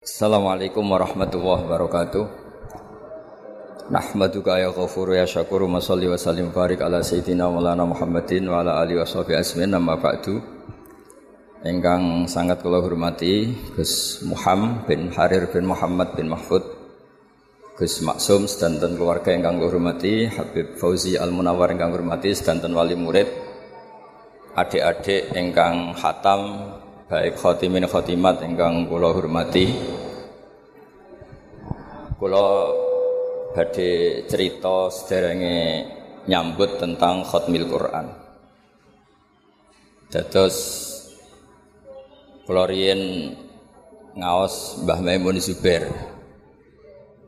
Assalamualaikum warahmatullahi wabarakatuh. Nahmaduka ya ghafuru ya syakuru masalli wa sallim barik ala sayyidina maulana Muhammadin wa ala alihi wa sahbihi asmin amma ba'du. Engkang sangat kula hormati Gus Muhammad bin Harir bin Muhammad bin Mahfud Gus Maksum sedanten keluarga engkang kula hormati Habib Fauzi Al Munawar engkang hormati sedanten wali murid adik-adik engkang hatam baik khotimin khotimat ingkang kula hormati. Kula badhe cerita sederenge nyambut tentang khotmil Quran. Dados kula riyen ngaos Mbah Maimun Zubair.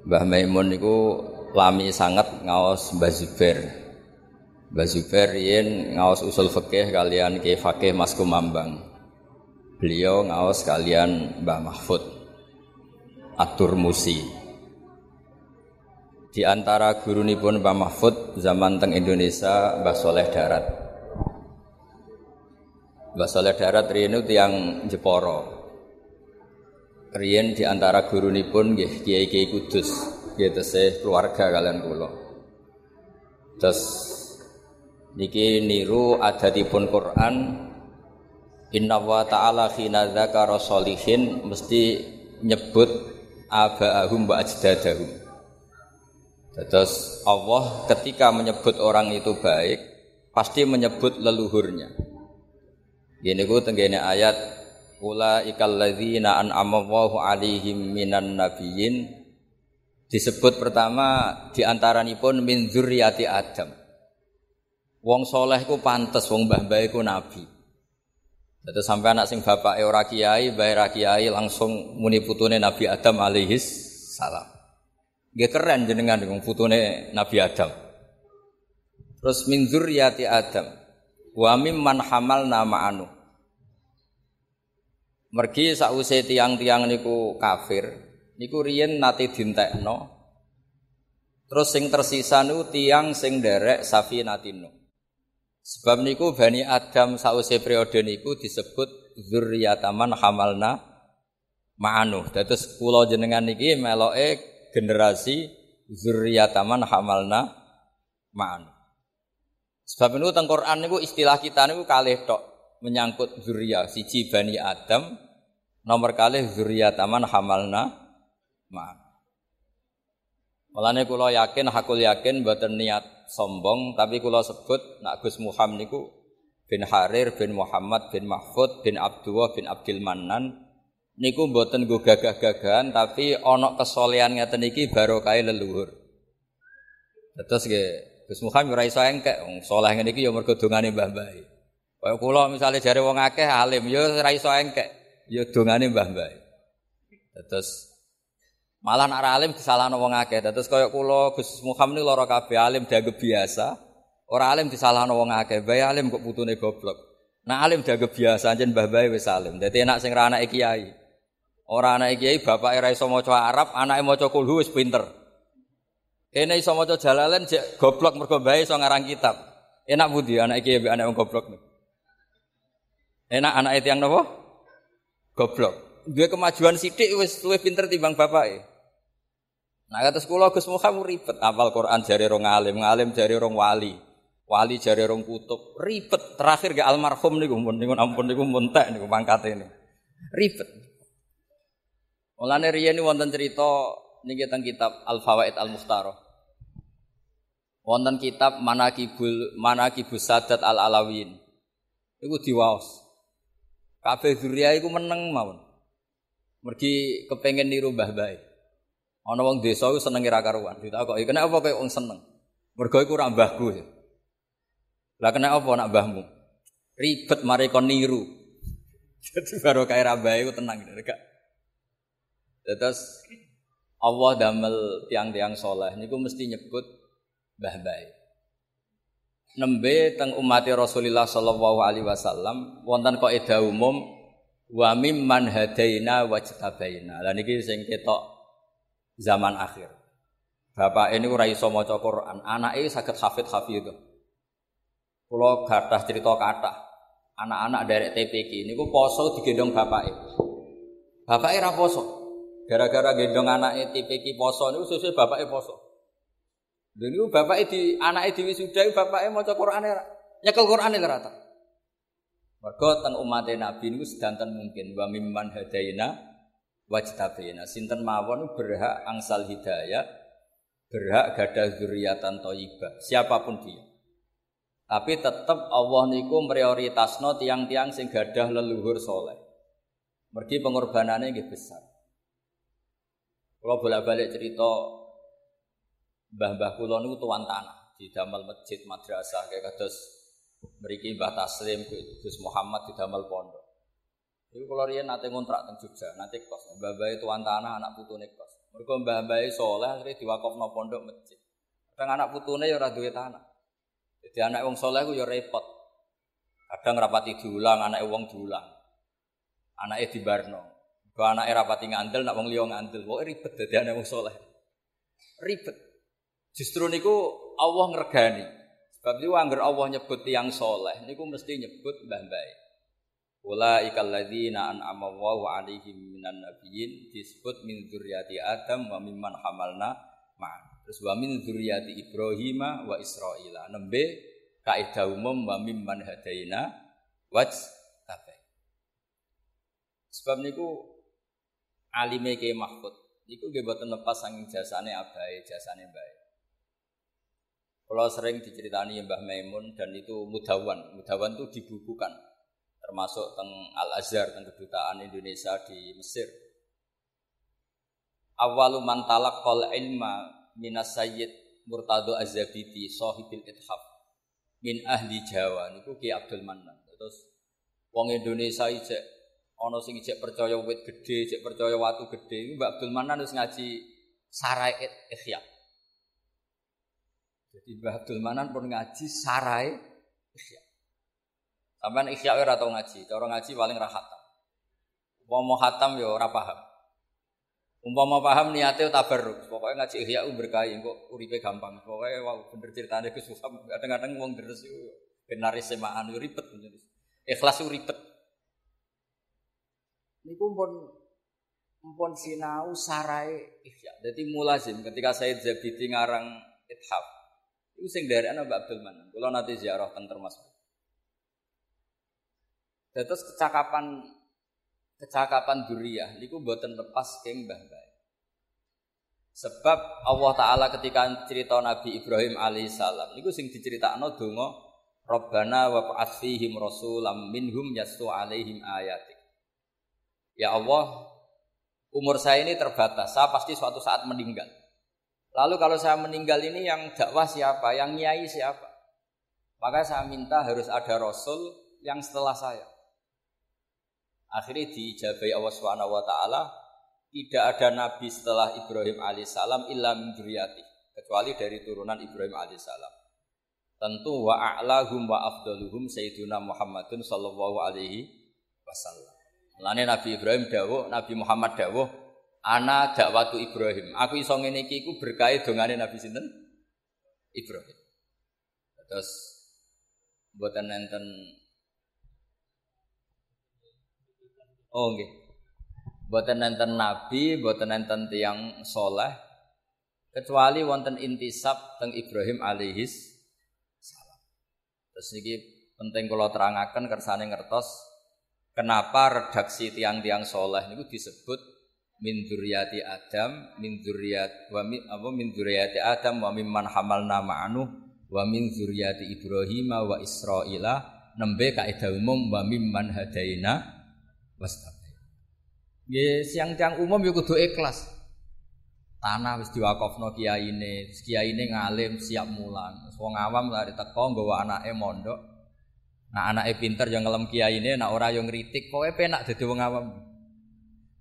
Mbah Maimun niku lami sangat ngaos Mbah Zubair. Mbah Zubair ngaos usul fikih kalian Ki Fakih Mas Kumambang Beliau ngaos kalian Mbah Mahfud Atur Musi. Di antara guru pun Mbah Mahfud zaman teng Indonesia Mbah Soleh Darat. Mbah Soleh Darat riyen tiang Jeporo. Riyen di antara guru pun nggih Kiai Kiai Kudus, nggih tesih keluarga kalian kula. Terus niki niru adatipun Quran Inna wa ta'ala khina dzakara sholihin mesti nyebut aba'ahum wa ajdadahum. Terus Allah ketika menyebut orang itu baik pasti menyebut leluhurnya. Gini ku tenggene ayat ikal ladzina an'ama Allahu 'alaihim minan nabiyyin disebut pertama di pun min dzurriyyati Adam. Wong soleh ku pantes wong mbah-mbah ku nabi. Terus sampai anak sing bapak ora kiai, bae ra kiai langsung muni putune Nabi Adam alaihis salam. Gak keren jenengan dengan putune Nabi Adam. Terus min dzurriyyati Adam wa mimman hamalna ma'anu. Mergi sause tiang-tiang niku kafir, niku riyen nate dintekno. Terus sing tersisa niku tiang sing derek safinatino. Sebab niku Bani Adam sause periode niku disebut zurriyataman hamalna ma'anu. Dados kula jenengan niki meloke generasi zurriyataman hamalna ma'anu. Sebab niku teng Quran niku istilah kita niku kalih tok menyangkut zuriyah siji Bani Adam nomor kalih zurriyataman hamalna ma'anu. Mulane kula yakin hakul yakin mboten niat sombong tapi kula sebut nak Gus Muhammad niku bin Harir bin Muhammad bin Mahfud bin Abdullah bin Abdul Manan niku mboten nggo gagah-gagahan tapi ana kesolehan ngeten iki barokah leluhur. Terus nggih Gus Muhammad ora iso engkek wong saleh ngene iki ya mergo dongane mbah-mbah. Kaya kula misale jare wong akeh alim ya ora iso engkek ya dongane mbah-mbah. Terus Malah nak alim disalahno wong akeh. Terus kaya kula Gus Muhammad niku lara kabeh alim dianggap biasa. Ora alim disalahno wong akeh. Bae alim kok putune goblok. Nak alim dianggap biasa anjen mbah bae wis alim. Dadi enak sing ra anake kiai. Ora anake kiai bapake ra iso maca Arab, anake maca kulhu wis pinter. Kene iso maca Jalalain jek goblok mergo bae iso ngarang kitab. Enak budi anak kiai mbek anak wong goblok. Enak anak itu yang nopo? Goblok. Dia kemajuan sidik wis luwih pinter timbang bapake. Nah kata sekolah Gus Muhammad ribet apal Quran jari rong alim, ngalim jari rong wali. Wali jari rong kutub, ribet. Terakhir gak almarhum niku mun niku ampun niku muntek niku pangkat ini. Ribet. Mulane riyen wonten cerita niki teng kitab Al Fawaid Al Mukhtarah. Wonten kitab Manakibul Manakibus Sadat Al Alawin. Iku diwaos. Kabeh zuriya iku meneng mawon. Mergi kepengen niru mbah bae. Ana wong desa iku seneng ora karuan. Ditakoki, "Kenapa kowe wong seneng?" Mergo iku ora mbahku. Lah kena apa nak mbahmu? Ribet mari kon niru. Jadi baru kaya rabai itu tenang gitu, gak. Terus Allah damel tiang-tiang soleh niku mesti nyebut mbah bae. Nembe teng umat Rasulullah sallallahu alaihi wasallam wonten kaidah umum wa mimman hadaina wajtabaina. Lah niki sing ketok zaman akhir. Bapak ini ora iso maca Quran, anake saged hafid hafid. Kula gadah cerita kathah. Anak-anak dari TPK niku poso digendong bapake. Bapake ra poso. Gara-gara gendong anaknya TPK poso niku sesuai bapaknya poso. Lha niku bapaknya di anaknya di wisuda bapaknya maca Qur'ane nyekel Qur'ane rata. Mergo ten umat Nabi niku sedanten mungkin wa mimman hadaina wajtabina. Sinten mawon berhak angsal hidayah, berhak gadah zuriatan thayyibah, siapa pun dia. Tapi tetap Allah niku prioritasno tiang-tiang sing gadah leluhur soleh. Mergi pengorbanannya nggih besar. Kalau bolak-balik cerita mbah-mbah kula niku tuan tanah di damel masjid madrasah kados mriki Mbah Taslim Gus Muhammad di damel pondok. Iku kula riyen nate ngontrak teng Jogja, nate kos. Mbah-mbah tuan tanah anak putune kos. Mergo mbah-mbah soleh akhirnya diwakofno pondok masjid. Kadang anak putune ya ora duwe tanah. Jadi anak wong soleh ku ya repot. Kadang rapati diulang, anak wong diulang. Anaknya di Barno. Kalau anak rapati ngandel, nak wong liya ngandel, kok ribet jadi anak wong soleh. Ribet. Justru niku Allah ngergani. Sebab itu anggar Allah nyebut tiang soleh, niku mesti nyebut mbah mbah. Ulaikal ladzina an'ama Allahu 'alaihim minan nabiyyin disebut min dzurriyyati Adam wa mimman hamalna ma'an. Terus wa min dzurriyyati Ibrahim wa Israila. Nembe kaidah umum wa mimman hadaina waj tabai. Sebab niku alime ke Mahfud niku nggih boten lepas saking jasane abai, jasane baik. Kalau sering diceritani Mbah Maimun dan itu mudawan, mudawan itu dibukukan termasuk teng Al Azhar teng kedutaan Indonesia di Mesir. Awalu man talaqqal ilma minas sayyid Murtado Azabidi sahibil ithaf min ahli Jawa niku Ki Abdul Manan. Terus wong Indonesia ijek ana sing ijek percaya wit gede, ijek percaya watu gede. Iku Mbak Abdul Manan wis ngaji Sarai Ikhya. Jadi Mbak Abdul Manan pun ngaji Sarai Ikhya. Sampeyan Ikhya ora tau ngaji, cara ngaji paling ra khatam. Umpama khatam ya ora paham. Umpama paham niate tabarruk, pokoknya ngaji Ihya berkah kok uripe gampang. Pokoknya wow bener ceritane Gus kadang-kadang wong deres iku benar semaan ribet. Ikhlas ribet. Niku pun pun sinau sarai ihya. Jadi mulazim ketika saya Zabidi ngarang ithaf. Itu sing dari anak Mbak Abdul Manan. Kalau nanti ziarah teng termasuk. Terus kecakapan kecakapan duriyah niku buatan lepas keng mbah. Sebab Allah Ta'ala ketika cerita Nabi Ibrahim alaihissalam Niku sing diceritakno donga Rabbana wa fihim rasulam minhum yasu alaihim ayatik Ya Allah, umur saya ini terbatas. Saya pasti suatu saat meninggal. Lalu kalau saya meninggal ini yang dakwah siapa? Yang nyai siapa? Maka saya minta harus ada rasul yang setelah saya. Akhirnya diijabai Allah Subhanahu wa taala, tidak ada nabi setelah Ibrahim alaihissalam illa min kecuali dari turunan Ibrahim alaihissalam. Tentu wa a'lahum wa afdaluhum sayyiduna Muhammadun sallallahu alaihi wasallam. Lane Nabi Ibrahim dawuh, Nabi Muhammad dawuh, ana dakwatu Ibrahim. Aku iso ngene iki iku berkait dongane Nabi sinten? Ibrahim. Terus mboten enten Oh nggih. Mboten enten nabi, mboten enten tiyang soleh kecuali wonten intisab teng Ibrahim alaihis salam. Terus iki penting kalau terangaken kersane ngertos Kenapa redaksi tiang-tiang soleh itu disebut min dzurriyyati Adam, min dzurriyyat wa min apa min dzurriyyati Adam wa mimman hamalna ma'anu wa min dzurriyyati Ibrahim wa Israila nembe kaidah umum wa mimman hadaina wastabaina. Nggih siang tiang umum yo kudu ikhlas. Tanah wis diwakofno kiyaine, kiyaine ngalim siap mulang. Wong awam lari teko nggawa anake mondok Nah anaknya pinter yang ngelem kiai ini, nak orang yang ngeritik, pokoknya penak jadi wong awam.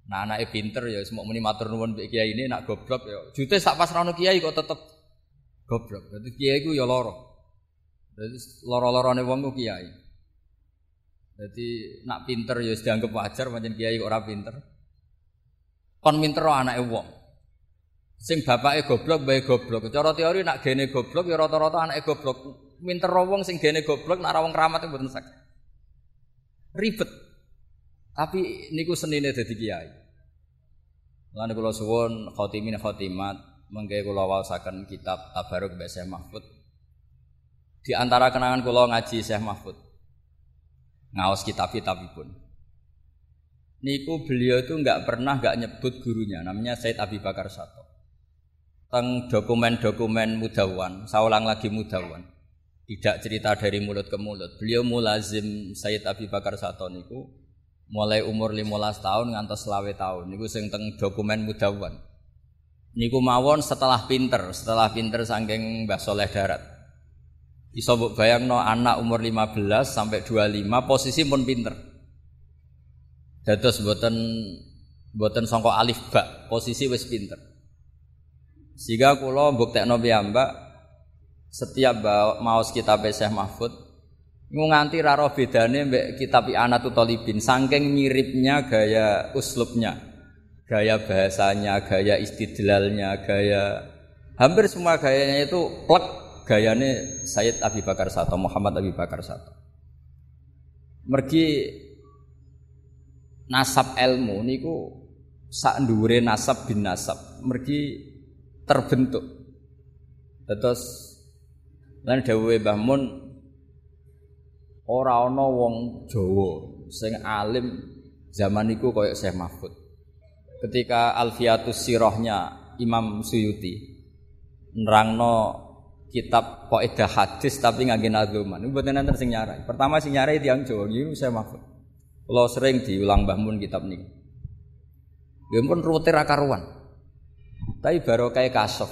Nah anaknya pinter ya, semua muni matur nuwun kiai ini, nak goblok ya. Jute sak pas rano kiai kok tetep goblok. Jadi kiai ku ya loro. Jadi loro-lorone wong kiai. Jadi nak pinter ya dianggap wajar, macam kiai ora pinter. Kon pinter anaknya wong. Sing bapake goblok, bae goblok. Cara teori nak gene goblok ya rata-rata anaknya goblok minter wong sing gene goblok nak wong keramat mboten sak. Ribet. Tapi niku senine dadi kiai. Lan kula suwun khotimat mengke kula waosaken kitab Tabaruk Mbak Syekh Mahfud. Di antara kenangan kula ngaji Syekh Mahfud. Ngaos kitab-kitabipun. Niku beliau itu nggak pernah nggak nyebut gurunya, namanya Said Abi Bakar Sato. Teng dokumen-dokumen mudawan, saya lagi mudawan. Tidak cerita dari mulut ke mulut. Beliau mulazim Said Abi Bakar Sato niku mulai umur 15 tahun ngantos selawe tahun. Niku sing teng dokumen mudawan. Niku mawon setelah pinter, setelah pinter saking Mbah Soleh Darat. Iso mbok bayangno anak umur 15 sampai 25 posisi pun pinter. Dados mboten mboten sangka alif ba, posisi wis pinter. Sehingga kula mbuktekno piyambak setiap maos kitab Syekh Mahfud nganti raro bedane mbek kitab Anatu Talibin saking miripnya gaya uslubnya, gaya bahasanya, gaya istidlalnya, gaya hampir semua gayanya itu plek gayane Sayyid Abi Bakar Sato, Muhammad Abi Bakar Sato. Mergi nasab ilmu niku sak ndure nasab bin nasab, mergi terbentuk. Terus lan dawuhe Mbah Mun ora ana wong Jawa sing alim zaman iku koyok Syekh Mahfud. Ketika Alfiatus Sirahnya Imam Suyuti nerangno kitab kaidah hadis tapi ngangge nadzuman. Niku mboten enten sing nyarai. Pertama sing nyarai tiyang Jawa niku saya Mahfud. Kalau sering diulang Mbah Mun kitab niku. Nggih pun rute ra karuan. Tapi baru kayak kasof.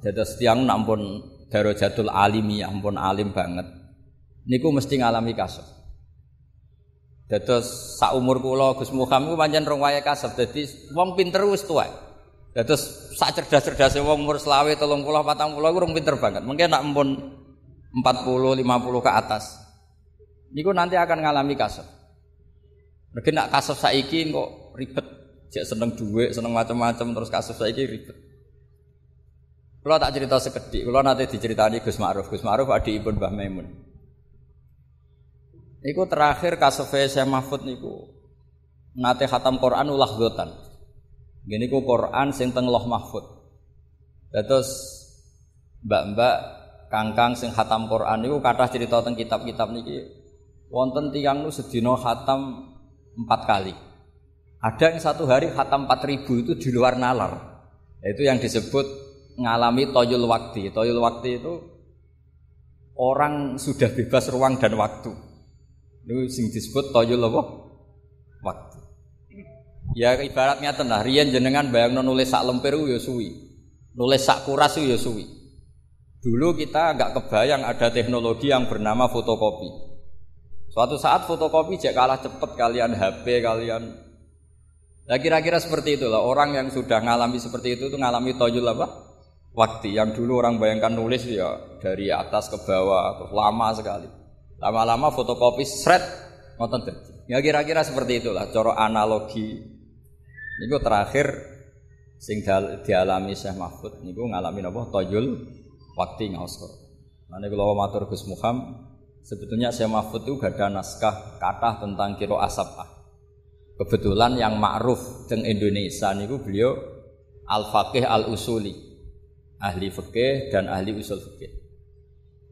Dados tiyang nampun darajatul alimiyah, ampun alim banget. Niku mesti ngalami kasof. Dados sak umur kula Gus Muhammad ku pancen rong wayahe kasep. Dadi wong pinter wis tuwa. Dados sak cerdas-cerdase wong umur selawe, 30, 40 iku rong pinter banget. Mungkin nak empun 40, 50 ke atas. Niku nanti akan ngalami kasep. Mungkin nak kasep saiki kok ribet. Jek seneng duit, seneng macam-macam terus kasep saiki ribet. Kalau tak cerita sekedik, kalau nanti diceritani Gus Ma'ruf, Gus Ma'ruf adik ibu Mbah Maimun. Niku terakhir kasofe saya Mahfud niku nate khatam Quran ulah gotan. Gini ku Quran sing teng loh Mahfud. Terus mbak-mbak kangkang sing khatam Quran niku kathah cerita teng kitab-kitab niki wonten tiang nu sedina khatam empat kali. Ada yang satu hari empat ribu itu di luar nalar. Itu yang disebut ngalami toyul waktu. Toyul waktu itu orang sudah bebas ruang dan waktu. Itu sing disebut toyul apa? Ya ibaratnya tenah, rian jenengan bayang nulis sak lemper ya suwi. Nulis sak kuras ya suwi. Dulu kita nggak kebayang ada teknologi yang bernama fotokopi. Suatu saat fotokopi jek kalah cepet kalian HP kalian. Nah kira-kira seperti itulah orang yang sudah ngalami seperti itu tuh ngalami toyul apa? Waktu yang dulu orang bayangkan nulis ya dari atas ke bawah lama sekali. Lama-lama fotokopi seret ngoten. Ya kira-kira seperti itulah cara analogi. Niku terakhir sing dialami Syekh Mahfud niku ngalami napa toyul waktu ngaos Nah niku matur Gus Muham sebetulnya Syekh Mahfud itu gak ada naskah kata tentang kiro asapah. Kebetulan yang ma'ruf teng Indonesia niku beliau al-faqih al-usuli. Ahli fikih dan ahli usul fikih.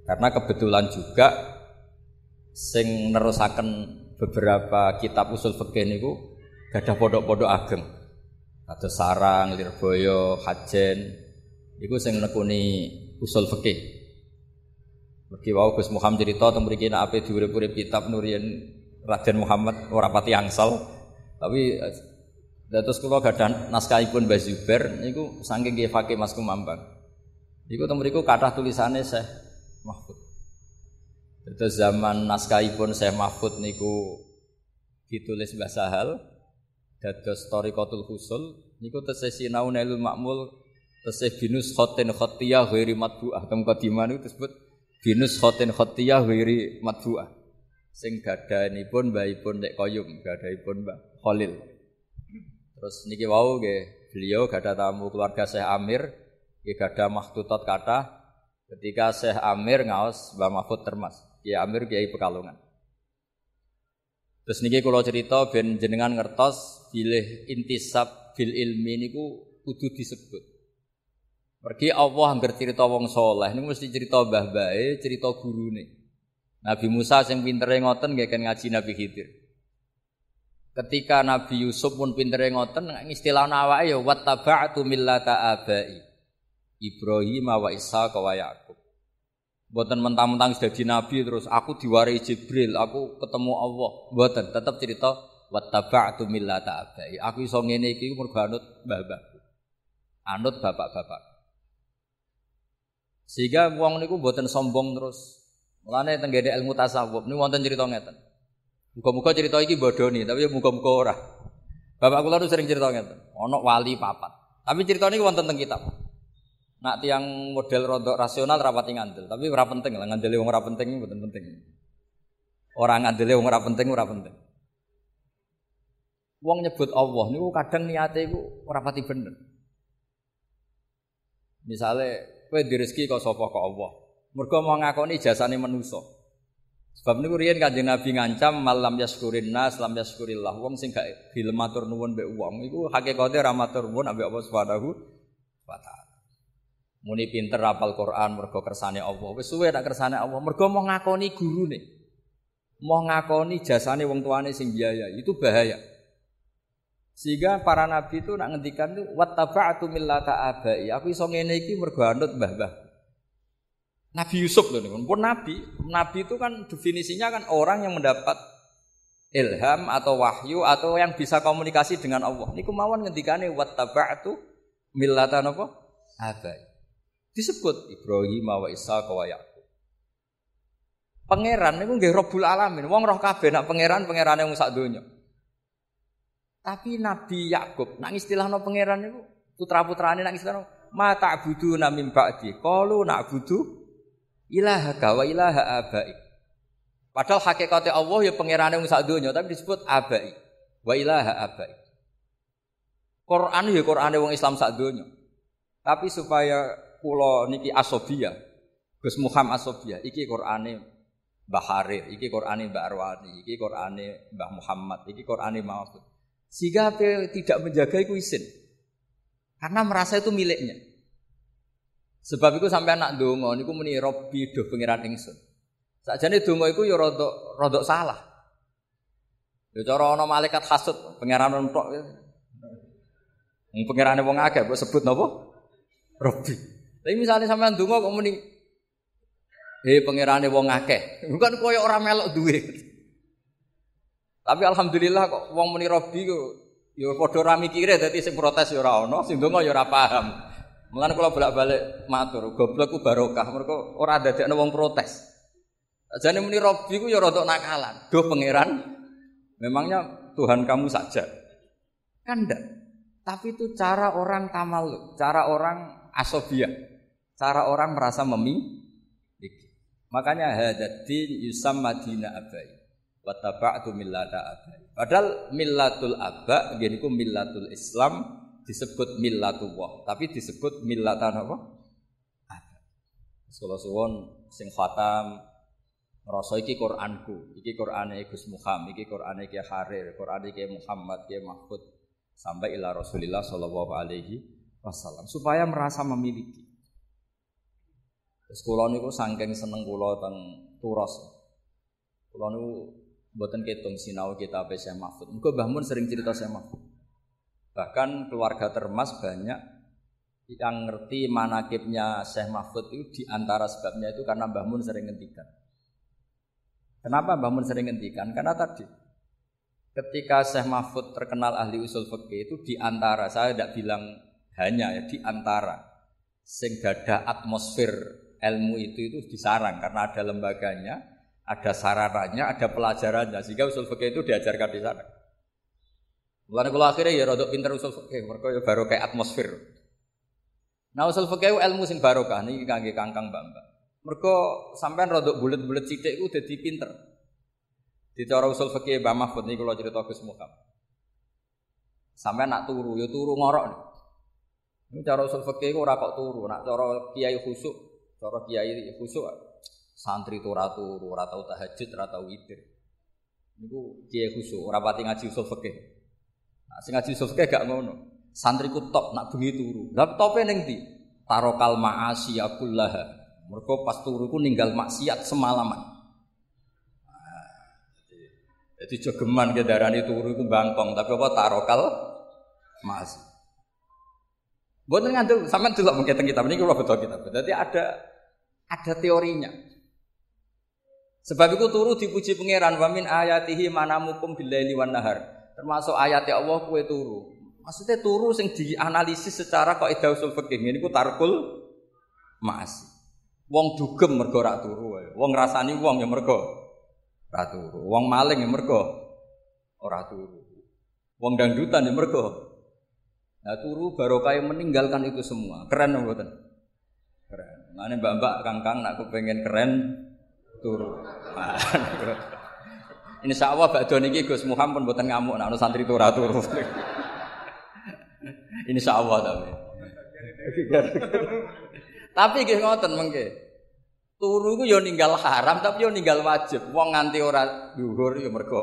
Karena kebetulan juga sing nerusaken beberapa kitab usul fikih niku gadah pondok-pondok ageng. Ada Sarang, Lirboyo, Hajen. Iku sing nekuni usul fikih. Mergi wau Gus Muhammad cerita teng mriki nek ape diurip-urip kitab Nurien Raden Muhammad ora pati angsal. Tapi Dados kula gadah naskahipun Mbah Zubair niku saking nggih fakih Mas Kumambang. Niku teng mriku kathah tulisane Syekh Mahfud. Terus zaman naskahipun Syekh Mahfud niku ditulis Mbah Sahal dados Tariqatul Husul niku tesih sinau Nailul Makmul tesih binus khotin khotiyah ghairi matbu'ah. Teng qadimah niku disebut binus khotin khotiyah ghairi matbu'ah. Sing gadanipun mbahipun Nek Koyum gadahipun Mbah Khalil. Terus niki wau nggih beliau gadah tamu keluarga Syekh Amir nggih gadah mahtutat kata ketika Syekh Amir ngaos Mbah Mahfud termas Kiai Amir Kiai Pekalongan. Terus niki kalau cerita ben jenengan ngertos bilih intisab fil ilmi niku kudu disebut. Pergi Allah hampir cerita wong soleh, ini mesti cerita mbah bae, cerita gurune. Nabi Musa yang pintere ngoten gak kan ngaji Nabi Khidir. Ketika Nabi Yusuf pun pintere ngoten istilah awake ya wattaba'tu millata abai. Ibrahim wa Isa wa Yakub. Buatan mentang-mentang sudah di Nabi terus aku diwarai Jibril, aku ketemu Allah. Buatan tetap cerita wattaba'tu millata abai. Aku iso ngene iki mergo anut mbah-mbahku. Anut bapak-bapak. Sehingga wong niku buatan sombong terus. Mulane tenggede ilmu tasawuf niku wonten cerita ngeten. Muga-muga cerita iki bodoni, tapi ya muga-muga ora. Bapak tuh sering cerita ngeten. Ono wali papat. Tapi cerita ini wonten teng kitab. Nak tiang model rodok rasional rapati ngandel, tapi ora penting lah ngandeli wong ora penting mboten penting. Orang ngandeli wong ora penting ora penting. Wong nyebut Allah niku kadang niate iku ora pati bener. Misale kowe direzeki kok sapa kok Allah. Mergo mau ngakoni jasane manusa. Sebab niku riyen Kanjeng Nabi ngancam malam yaskurin nas lam yaskurillah. Wong sing gak gelem matur nuwun mbek wong iku hakikate ra matur nuwun ambek Allah Subhanahu wa taala. Muni pinter apal Quran mergo kersane Allah. Wis suwe tak kersane Allah mergo mau ngakoni gurune. Mau ngakoni jasane wong tuane sing biaya. Itu bahaya. Sehingga para nabi itu nak ngendikan itu wattaba'tu millata abai. Aku iso ngene iki mergo anut mbah-mbah. Nabi Yusuf loh, pun Nabi. Nabi itu kan definisinya kan orang yang mendapat ilham atau wahyu atau yang bisa komunikasi dengan Allah. Ini kemauan ngendikane wattaba'tu millatan apa? Abai. Disebut Ibrahim wa Isa wa Yaqub. Pangeran niku nggih Rabbul Alamin. Wong roh kabeh nak pangeran pangerane wong sak donya. Tapi Nabi Yakub nak istilahno pangeran niku putra-putrane nak istilahno ma ta'budu mim ba'di. Qalu na'budu ilaha wa ilaha abai. Padahal hakikatnya Allah ya pangerane wong sak donya tapi disebut abai. Wa ilaha abai. Quran ya Qurane wong Islam sak donya. Tapi supaya kula niki asobia, Gus Muhammad asobia, iki Qurane Mbah Harir, iki Qurane Mbah Arwani, iki Qurane Mbah Muhammad, iki Qurane Mahfud. Sehingga tidak menjaga itu isin. Karena merasa itu miliknya. Sebab itu sampai anak dongo niku muni Robbi do pangeran ingsun. Sakjane dongo iku ya rodok rodok salah. Ya cara ana malaikat hasud pangeran entok. Wong pangerane wong akeh sebut napa? Robbi. Tapi misalnya sampean dongo kok muni Eh pangerane wong akeh. Bukan koyo ora melok duwe. Tapi alhamdulillah kok wong muni Robbi kok ya padha ra mikire dadi sing protes ya ora ana, sing donga ya ora paham. Mulane kalau bolak-balik matur, goblok ku barokah, mereka ora dadekno wong protes. Jadi muni Robi ku ya rada nakalan. Duh pangeran, memangnya Tuhan kamu saja. Kan enggak. Tapi itu cara orang tamaluk, cara orang asobia, cara orang merasa memiliki. Makanya hadatin yusam madina abai. Wattaba'tu millata abai. Padahal millatul aba, gini ku millatul Islam, disebut millatullah, tapi disebut millatan apa? Kalau suwon sing khatam ngrasa iki Qur'anku, iki Qur'ane Gus Muhammad, iki Qur'ane Ki Harir, Qur'ane Ki Muhammad, Ki Mahfud sampai ila Rasulillah sallallahu alaihi wasallam supaya merasa memiliki. Terus kula niku saking seneng kula teng Turos. Kula niku mboten ketung sinau kitab Syekh Mahfud. Muga Mbah Mun sering cerita Syekh Mahfud. Bahkan keluarga termas banyak yang ngerti manakibnya Syekh Mahfud itu di antara sebabnya itu karena Mbah Mun sering ngentikan. Kenapa Mbah Mun sering ngentikan? Karena tadi ketika Syekh Mahfud terkenal ahli usul fikih itu di antara saya tidak bilang hanya ya di antara sing ada atmosfer ilmu itu itu disarang karena ada lembaganya, ada sarananya, ada pelajarannya sehingga usul fikih itu diajarkan di sana. Mulane kula akhirnya ya rada pinter usul fikih, mergo ya baru kayak atmosfer. Nah usul fikih ilmu sing barokah niki kangge Kangkang Mbak-mbak. Mergo sampean rada bulet-bulet sithik iku dadi pinter. Di cara usul fikih Mbah Mahfud niki kula cerita Gus Muhammad. Sampean nak turu ya turu ngorok. Ini cara usul fikih ora kok turu, nak cara kiai khusuk, cara kiai khusuk santri turu turu, ora tau tahajud, ora tau witir. Niku kiai khusuk, ora pati ngaji usul fikih. Nah, sing ngaji usul gak ngono. santriku top nak bengi turu. Lah tope ning ndi? Tarokal ma'asi yakullah. Mergo pas turu ku ninggal maksiat semalaman. Jadi jogeman ke darani turu iku bangkong, tapi apa tarokal ma'asi. Bukan ngantuk, sampai dulu mungkin kitab ini kalau betul kitab. Jadi ada ada teorinya. Sebab itu turu dipuji pangeran wamin ayatihi manamukum billaili wan nahar. Termasuk ayat ya Allah kue turu. Maksudnya turu sing dianalisis secara kaidah usul fikih. Ini ku tarkul mas. Wong dugem mergo rak turu. Wong ngrasani wong ya mergo ora turu. Wong maling ya mergo ora turu. Wong dangdutan ya mergo Nah turu barokah yang meninggalkan itu semua. Keren betul? Keren. Mana mbak-mbak kangkang nak pengen keren turu. Ini Allah bakdo niki Gus Muhammad pun buatan ngamuk nak santri turu turu. Ini Allah tapi. tapi gih ngoten mengke. Turu ku yo ninggal haram tapi yo ninggal wajib. Wong nganti ora dhuwur yo mergo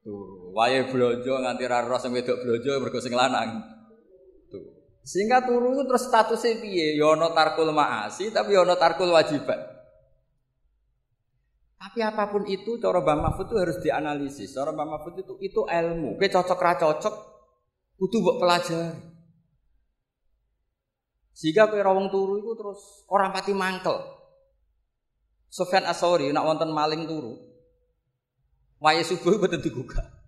turu. Wae blojo nganti ra roh sing wedok blojo mergo lanang. Sehingga turu itu terus statusnya piye? Yono ya tarkul maasi tapi yono ya tarkul wajibat. Tapi apa pun itu cara Mbah Mahfud itu harus dianalisis. Cara Mbah Mahfud itu itu ilmu. Oke cocok ra cocok kudu mbok pelajari. Sehingga kowe rawong turu itu terus orang pati mangkel. Sofyan Asori nak wonten maling turu. Wae subuh betul digugah.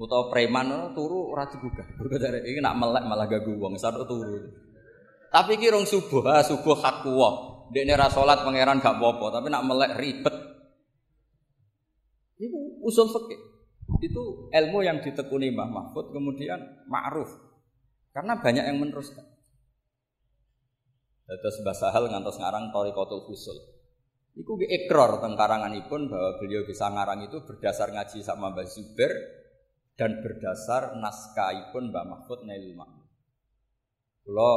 Utawa preman turu ora digugah. Mergo dari iki nak melek malah gagu wong satu turu. Tapi iki rong subuh, ah subuh hak kuwa. Dekne ra salat pangeran gak apa-apa, tapi nak melek ribet. Itu usul fikih. Itu ilmu yang ditekuni Mbah Mahfud kemudian ma'ruf. Karena banyak yang meneruskan. Terus Mbah Sahal ngantos ngarang Torikotul Fusul. Iku ikrar tentang pun bahwa beliau bisa ngarang itu berdasar ngaji sama Mbah Zubair dan berdasar naskahipun Mbak Mahfud Nailul Mahmud. Kalau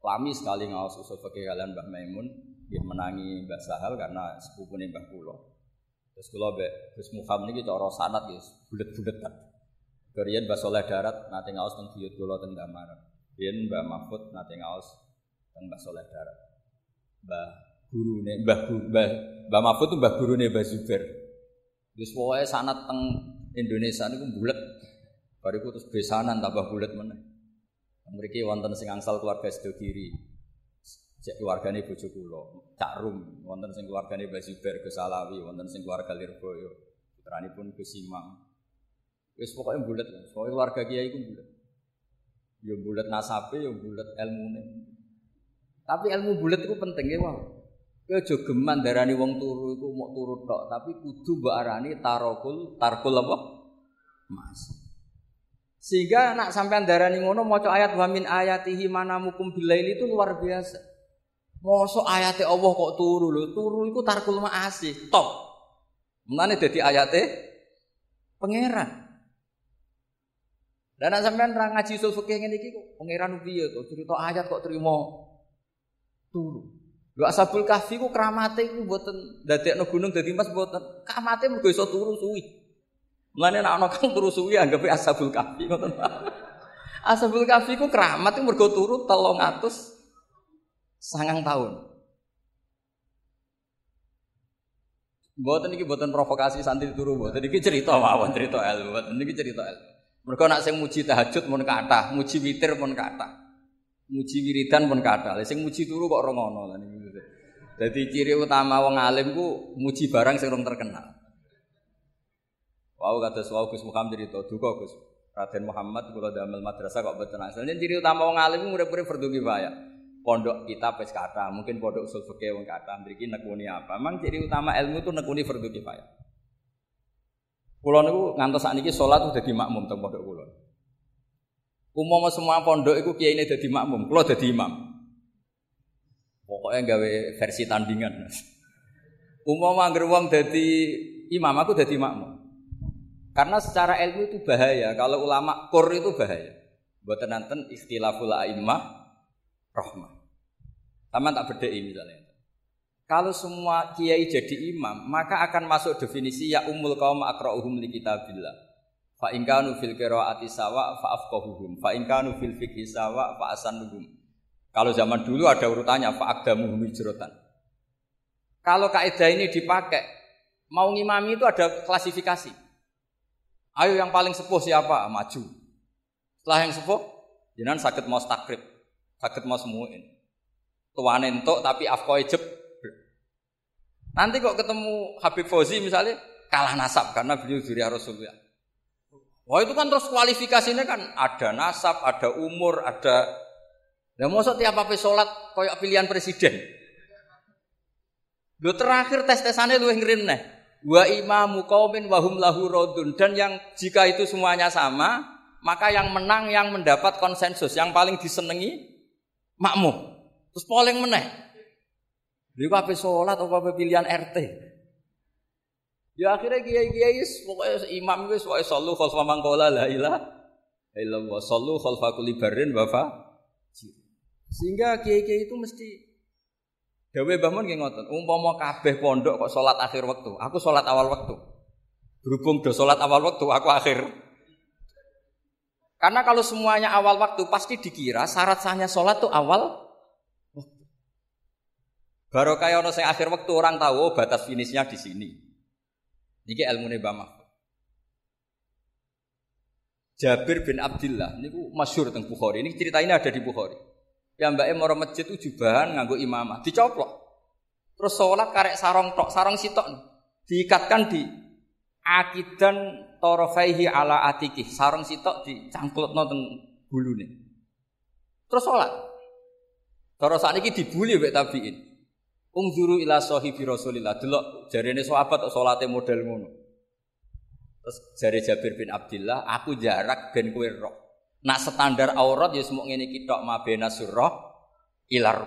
lami sekali ngawas usul fakih kalian Mbah Maimun, dia menangi Mbah Sahal karena sepupu nih Mbah Kulo. Terus kalau Mbak Gus Muham ini orang sanat guys, bulat-bulat kan. Kemudian Mbah Soleh Darat nanti ngawas tentang Buyut Kulo tentang Damar. Kemudian Mbah Mahfud nanti ngawas tentang Mbah Soleh Darat. Mbah guru nih, Mbah Mbah Mahfud tuh Mbah guru nih Mbah Zubair. Terus pokoknya sanat teng Indonesia niku bulat. Bariku terus besanan tambah bulat mana. Mereka wonten sing angsal keluarga sedo kiri. Cek keluargane bojo kula, Cak Rum, wonten sing keluargane Basuber Gus Alawi, wonten sing keluarga Lirboyo. Putranipun Gus Imam. Wis pokoke bulat, pokoke keluarga kiai iku bulat. Ya bulat nasabe, ya bulat ilmune. Tapi ilmu bulat itu penting ya, Wah. Kowe aja geman darani wong turu iku mau turu tok, tapi kudu mbok arani tarokul, tarkul apa? Mas. Sehingga nak sampean darani ngono maca ayat wa min ayatihi manamukum bilaili itu luar biasa. Mosok ayate Allah kok turu lho, turu iku tarkul maasi, top. Mulane dadi ayate pangeran. Dan nak sampean ra ngaji usul fikih ngene iki kok pangeran piye to cerita ayat kok terima turu. Lho asabul kahfi ku kramate iku mboten ndadekno gunung dadi mas mboten. Kramate mergo iso turu suwi. Mulane nek ana kang turu suwi anggape asabul kahfi ngoten. asabul kahfi ku keramat iku mergo turu 300 sangang tahun. Mboten iki mboten provokasi santri turu mboten iki cerita mawon cerita ilmu. Mboten iki cerita ilmu. Mergo nek sing muji tahajud mun kathah, muji witir mun kathah. Muji wiridan pun kata, sing muji turu kok ora ngono lan Jadi ciri utama wong alim ku muji barang sing terkenal. Wow kata Wau Gus Muhammad cerita duka Gus Raden Muhammad kula damel madrasah kok boten asal. Ciri utama wong alim ku urip-urip fardhu kifayah. Pondok kita wis kata, mungkin pondok usul fikih wong kata mriki nekuni apa. Memang ciri utama ilmu itu nekuni fardhu kifayah. Kulo niku ngantos sakniki salat udah di makmum teng pondok. Umum semua pondok itu kiai ini jadi makmum, kalau jadi imam. Pokoknya gawe versi tandingan. Umum angger wong jadi imam, aku jadi makmum. Karena secara ilmu itu bahaya. Kalau ulama kur itu bahaya. Buat nanten istilahul a'immah rahmah. Sama tak beda misalnya. Kalau semua kiai jadi imam, maka akan masuk definisi ya umul kaum akra'uhum li kitabillah. Fa in kanu fil qiraati sawa fa afqahuhum. Fa in kanu fil fiqhi sawa fa asanuhum. Kalau zaman dulu ada urutannya fa aqdamuhum hijratan. Kalau kaidah ini dipakai, mau ngimami itu ada klasifikasi. Ayo yang paling sepuh siapa? Maju. Setelah yang sepuh, jangan sakit mau takrib, sakit mau semuin. Tuane entuk tapi afkoe jeb. Nanti kok ketemu Habib Fauzi misalnya kalah nasab karena beliau zuriat Rasulullah. Wah itu kan terus kualifikasinya kan ada nasab, ada umur, ada. Nah masa tiap apa sholat koyok pilihan presiden. Lo terakhir tes tesannya lu yang nih. Wa imamu kaumin wahum lahu rodun dan yang jika itu semuanya sama, maka yang menang yang mendapat konsensus, yang paling disenangi makmum. Terus paling meneh. Dia apa sholat apa pilihan RT. Ya akhirnya kiai-kiai pokoknya imam itu pokoknya sallu khalfa man qala la ilaha illallah sallu khalfa kulli barrin Sehingga kiai-kiai itu mesti Dawe Mbah Mun nggih ngoten, umpama kabeh pondok kok salat akhir waktu, aku salat awal waktu. Berhubung do salat awal waktu, aku akhir. Karena kalau semuanya awal waktu pasti dikira syarat sahnya salat tuh awal Baru kayak ono sing akhir waktu orang tahu oh, batas finishnya di sini. Niki ilmu nih Mbah Jabir bin Abdullah ini masyur tentang Bukhari. Ini cerita ini ada di Bukhari. Ya Mbak Em orang masjid itu jubahan nganggo imamah, dicoplok. Terus sholat karek sarong tok, sarong sitok diikatkan di akidan torofaihi ala atiki, sarong sitok dicangklot nonton bulu nih. Terus sholat. Terus saat ini dibully mbek tabiin. Ungzuru ila sahibi Rasulillah. Delok jarene sahabat kok salate model ngono. Terus jari Jabir bin Abdullah, aku jarak ben kowe roh. Nak standar aurat ya semuk ngene iki tok mabena surah ilar.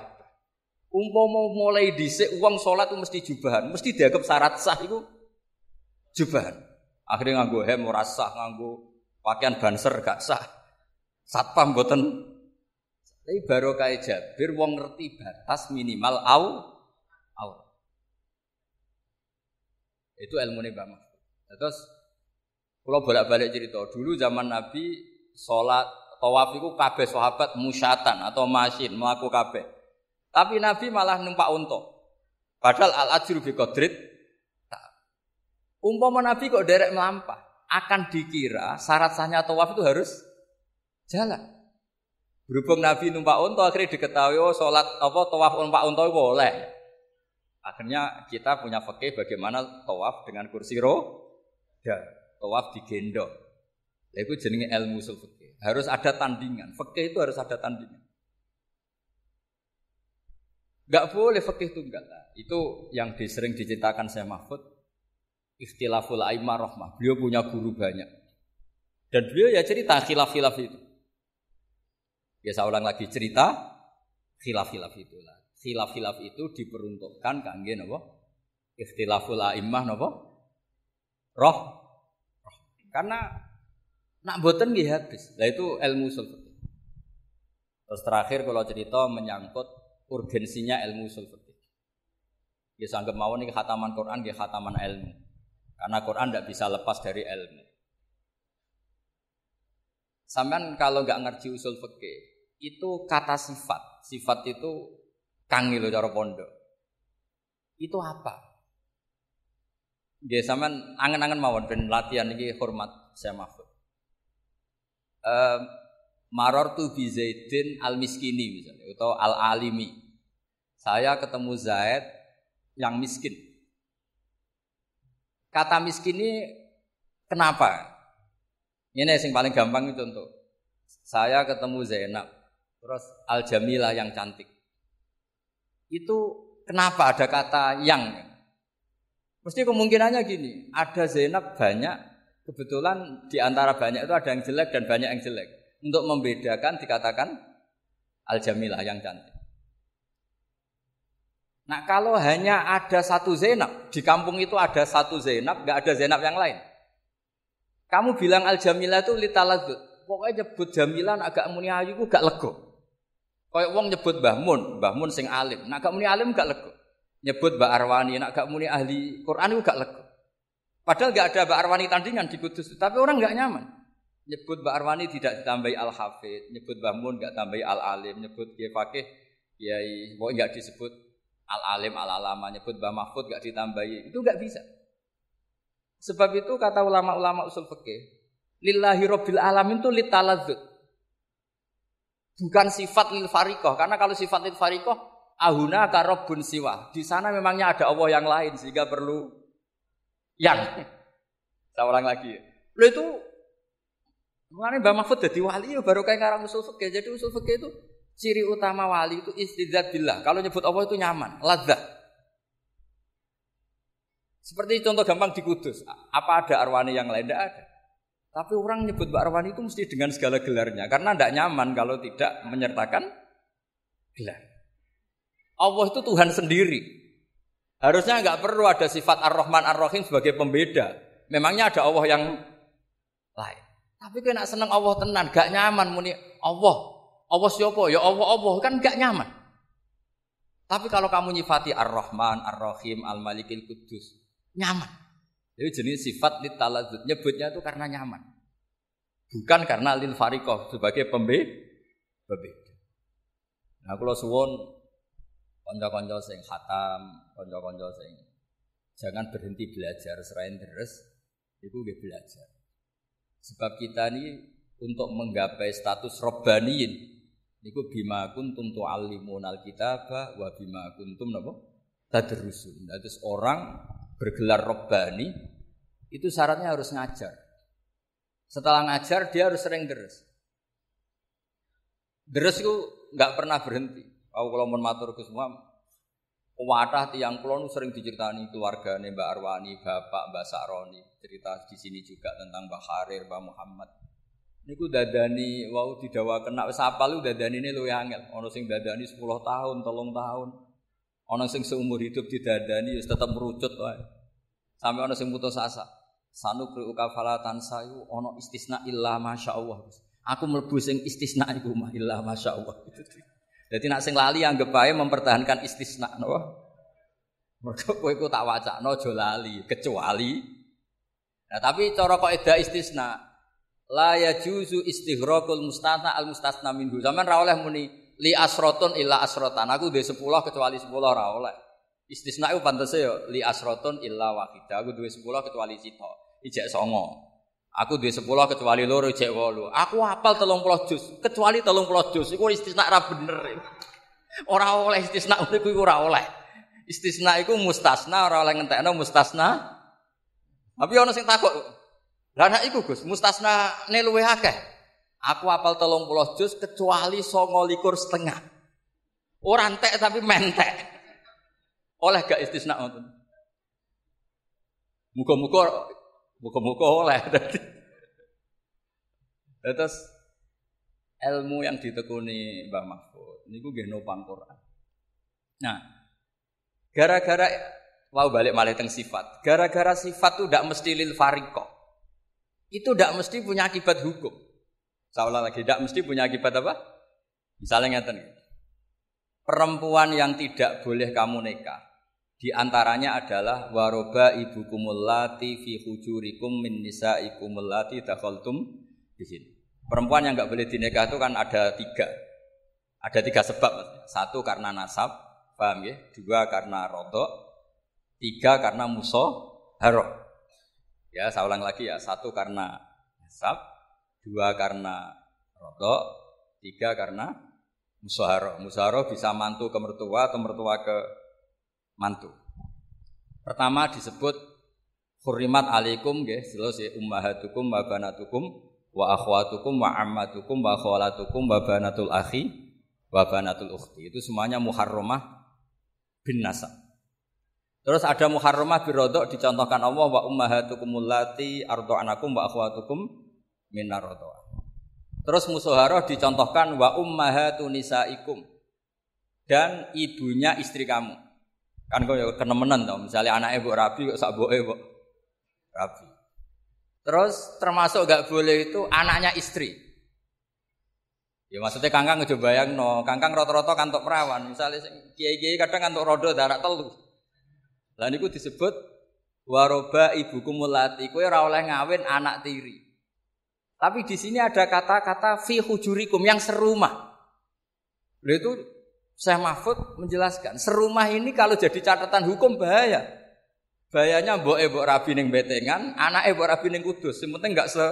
Umpama mulai dhisik wong salat mesti jubahan, mesti dianggap syarat sah iku jubahan. Akhirnya nganggo hem ora sah, nganggo pakaian banser gak sah. Satpam boten tapi baru Jabir wong ngerti batas minimal au aurat. Itu ilmu nih bang. Terus kalau bolak-balik cerita dulu zaman Nabi sholat tawaf itu kabeh sahabat musyatan atau masin melaku kabeh. Tapi Nabi malah numpak unta. Padahal al ajru bi qadrit Umpama Nabi kok derek melampah, akan dikira syarat sahnya tawaf itu harus jalan. Berhubung Nabi numpak unta akhirnya diketahui oh sholat apa tawaf numpak unta boleh. Akhirnya kita punya fakih bagaimana tawaf dengan kursi roh dan tawaf digendong. Itu jenenge ilmu usul fakih. Harus ada tandingan. Fakih itu harus ada tandingan. Gak boleh fakih tunggal. Itu yang sering diceritakan saya Mahfud. Ikhtilaful aimah rahmah. Beliau punya guru banyak. Dan beliau ya cerita khilaf-khilaf itu. Ya saya ulang lagi cerita khilaf-khilaf itulah khilaf-khilaf itu diperuntukkan kangge napa? Ikhtilaful a'immah napa? Roh. Roh. Karena nak boten nggih habis. Lah itu ilmu usul. Terus terakhir kalau cerita menyangkut urgensinya ilmu usul fikih. Ya sanggep mawon iki khataman Quran nggih khataman ilmu. Karena Quran tidak bisa lepas dari ilmu. Sampean kalau nggak ngerti usul fikih, itu kata sifat. Sifat itu Kang lho cara pondok. Itu apa? Dia sampean angen-angen mawon ben latihan iki hormat saya Mahfud. Um, Maror tu bi Zaidin al miskini misalnya atau al alimi. Saya ketemu Zaid yang miskin. Kata miskin ini kenapa? Ini yang paling gampang itu untuk saya ketemu Zainab, terus Al Jamilah yang cantik. Itu kenapa ada kata yang? Mesti kemungkinannya gini, ada Zainab banyak, kebetulan di antara banyak itu ada yang jelek dan banyak yang jelek. Untuk membedakan dikatakan Al-Jamilah yang cantik. Nah kalau hanya ada satu Zainab, di kampung itu ada satu Zainab, nggak ada Zainab yang lain. Kamu bilang Al-Jamilah itu litaladzut. Pokoknya nyebut Jamilah agak muni ayu gak lego. Kayak wong nyebut Mbah Mun, Mbah Mun sing alim. Nak gak muni alim gak lego. Nyebut Mbak Arwani, nak gak muni ahli Quran itu gak lego. Padahal nggak ada Mbak Arwani tandingan di Kudus, tapi orang nggak nyaman. Nyebut Mbak Arwani tidak ditambahi Al Hafid, nyebut Mbak Mun nggak tambahi Al Alim, nyebut Kiai Fakih, Kiai pokoknya nggak disebut Al Alim Al Alama, nyebut Mbak Mahfud nggak ditambahi, itu nggak bisa. Sebab itu kata ulama-ulama usul fikih, lillahi robbil alamin itu litaladzut. Bukan sifat lil farikoh, karena kalau sifat lil farikoh, ahuna karobun siwa. Di sana memangnya ada Allah yang lain sehingga perlu yang. Saya ulang lagi. Lo itu Mengenai Mbak Mahfud jadi wali ya baru kayak ngarang usul fikih. Jadi usul fikih itu ciri utama wali itu istidzat billah. Kalau nyebut Allah itu nyaman, ladzat. Seperti contoh gampang di Kudus. Apa ada arwani yang lain? Tidak ada. Tapi orang nyebut Mbak Arwani itu mesti dengan segala gelarnya. Karena tidak nyaman kalau tidak menyertakan gelar. Allah itu Tuhan sendiri. Harusnya nggak perlu ada sifat Ar-Rahman Ar-Rahim sebagai pembeda. Memangnya ada Allah yang lain. Tapi kena seneng Allah tenan, gak nyaman muni Allah. Allah siapa? Ya Allah Allah kan gak nyaman. Tapi kalau kamu nyifati Ar-Rahman, Ar-Rahim, Al-Malikil Kudus, nyaman. Jadi jenis sifat litaladzut nyebutnya itu karena nyaman. Bukan karena lil farikoh sebagai pembe pembeda. Nah, kalau suwon konco-konco sing khatam, konco-konco sing jangan berhenti belajar selain terus itu gue belajar. Sebab kita ini untuk menggapai status robbaniin niku bima kuntum tu'allimun alkitaba wa bima kuntum napa tadrusun. Nah, terus orang bergelar robbani itu syaratnya harus ngajar. Setelah ngajar dia harus sering deres. Deres itu nggak pernah berhenti. Aku kalau mau matur ke semua, wadah tiang kulon sering diceritani keluarga nih Mbak Arwani, Bapak Mbak Saroni, cerita di sini juga tentang Mbak Harir, Mbak Muhammad. Niku dadani wau didawa kena wis apal dadani ini lu angel. Ono sing dadani 10 tahun, tolong tahun. Ono sing seumur hidup didadani wis tetep merucut. Sampai ono sing putus asa. Sanu kriuka falatan sayu ono istisna illa masya Allah. Aku mlebu sing istisna iku mah illa masya Allah. Jadi nak sing lali anggap bae mempertahankan istisna no. Mergo kowe iku tak wacana aja lali, kecuali Nah, tapi cara eda istisna la yajuzu istighraqul mustasna al mustasna minhu. Zaman ra oleh muni li asrotun illa asrotan. Aku duwe 10 kecuali 10 ra oleh. Istisna itu pantasnya ya li asrotun illa wahidah. Aku duwe 10 kecuali sito. Ijek songo. Aku duwe 10 kecuali loro ijek wolu. Aku hafal 30 juz kecuali 30 juz. Iku istisna ra bener. Ora oleh istisna niku ora oleh. Istisna iku mustasna ora oleh ngentekno mustasna. Tapi ana sing takut. Lah nek iku Gus, mustasna ne luwih akeh. Aku apal 30 juz kecuali 29 setengah. Ora entek tapi mentek. Oleh gak istisna ngoten. Muga-muga muga-muga oleh. Terus ilmu yang ditekuni Mbah Mahfud niku nggih nopang Quran. Nah, gara-gara Mau balik malah teng sifat. Gara-gara sifat itu tidak mesti lil fariko. Itu tidak mesti punya akibat hukum. Seolah lagi tidak mesti punya akibat apa? Misalnya ngeten. Perempuan yang tidak boleh kamu nikah di antaranya adalah waroba ibu kumulati fi hujurikum min nisaikum allati dakhaltum di sini. Perempuan yang nggak boleh dinikah itu kan ada tiga. Ada tiga sebab. Satu karena nasab, paham ya? Dua karena rodok, Tiga karena musuh haro. Ya, saya ulang lagi ya. Satu karena nasab, dua karena rodok, tiga karena musaharo. Musaharo bisa mantu ke mertua atau mertua ke mantu. Pertama disebut hurimat alaikum nggih, jelas ya ummahatukum wa banatukum wa akhwatukum wa ammatukum wa khawalatukum wa banatul akhi wa banatul ukhti. Itu semuanya muharramah bin nasab. Terus ada muharramah birodok dicontohkan Allah wa ummahatukum allati arda'anakum wa akhwatukum minar Terus musuharah dicontohkan wa ummahatu nisaikum dan ibunya istri kamu. Kan kau ya kenemenan tau, misalnya anaknya bu rabi kok sak boke bu rabi. Terus termasuk gak boleh itu anaknya istri. Ya maksudnya kangkang ngejo bayang no, kangkang roto-roto kantok perawan. Misalnya kiai-kiai kadang kantok rodo darah telu. Lah niku disebut Waroba ibukum mulati, kowe ora oleh ngawin anak tiri. Tapi di sini ada kata-kata fi hujurikum yang serumah. Lalu itu saya Mahfud menjelaskan, serumah ini kalau jadi catatan hukum bahaya. Bahayanya mbok mbok rabi ning betengan, anak mbok rabi ning kudus. Yang penting enggak se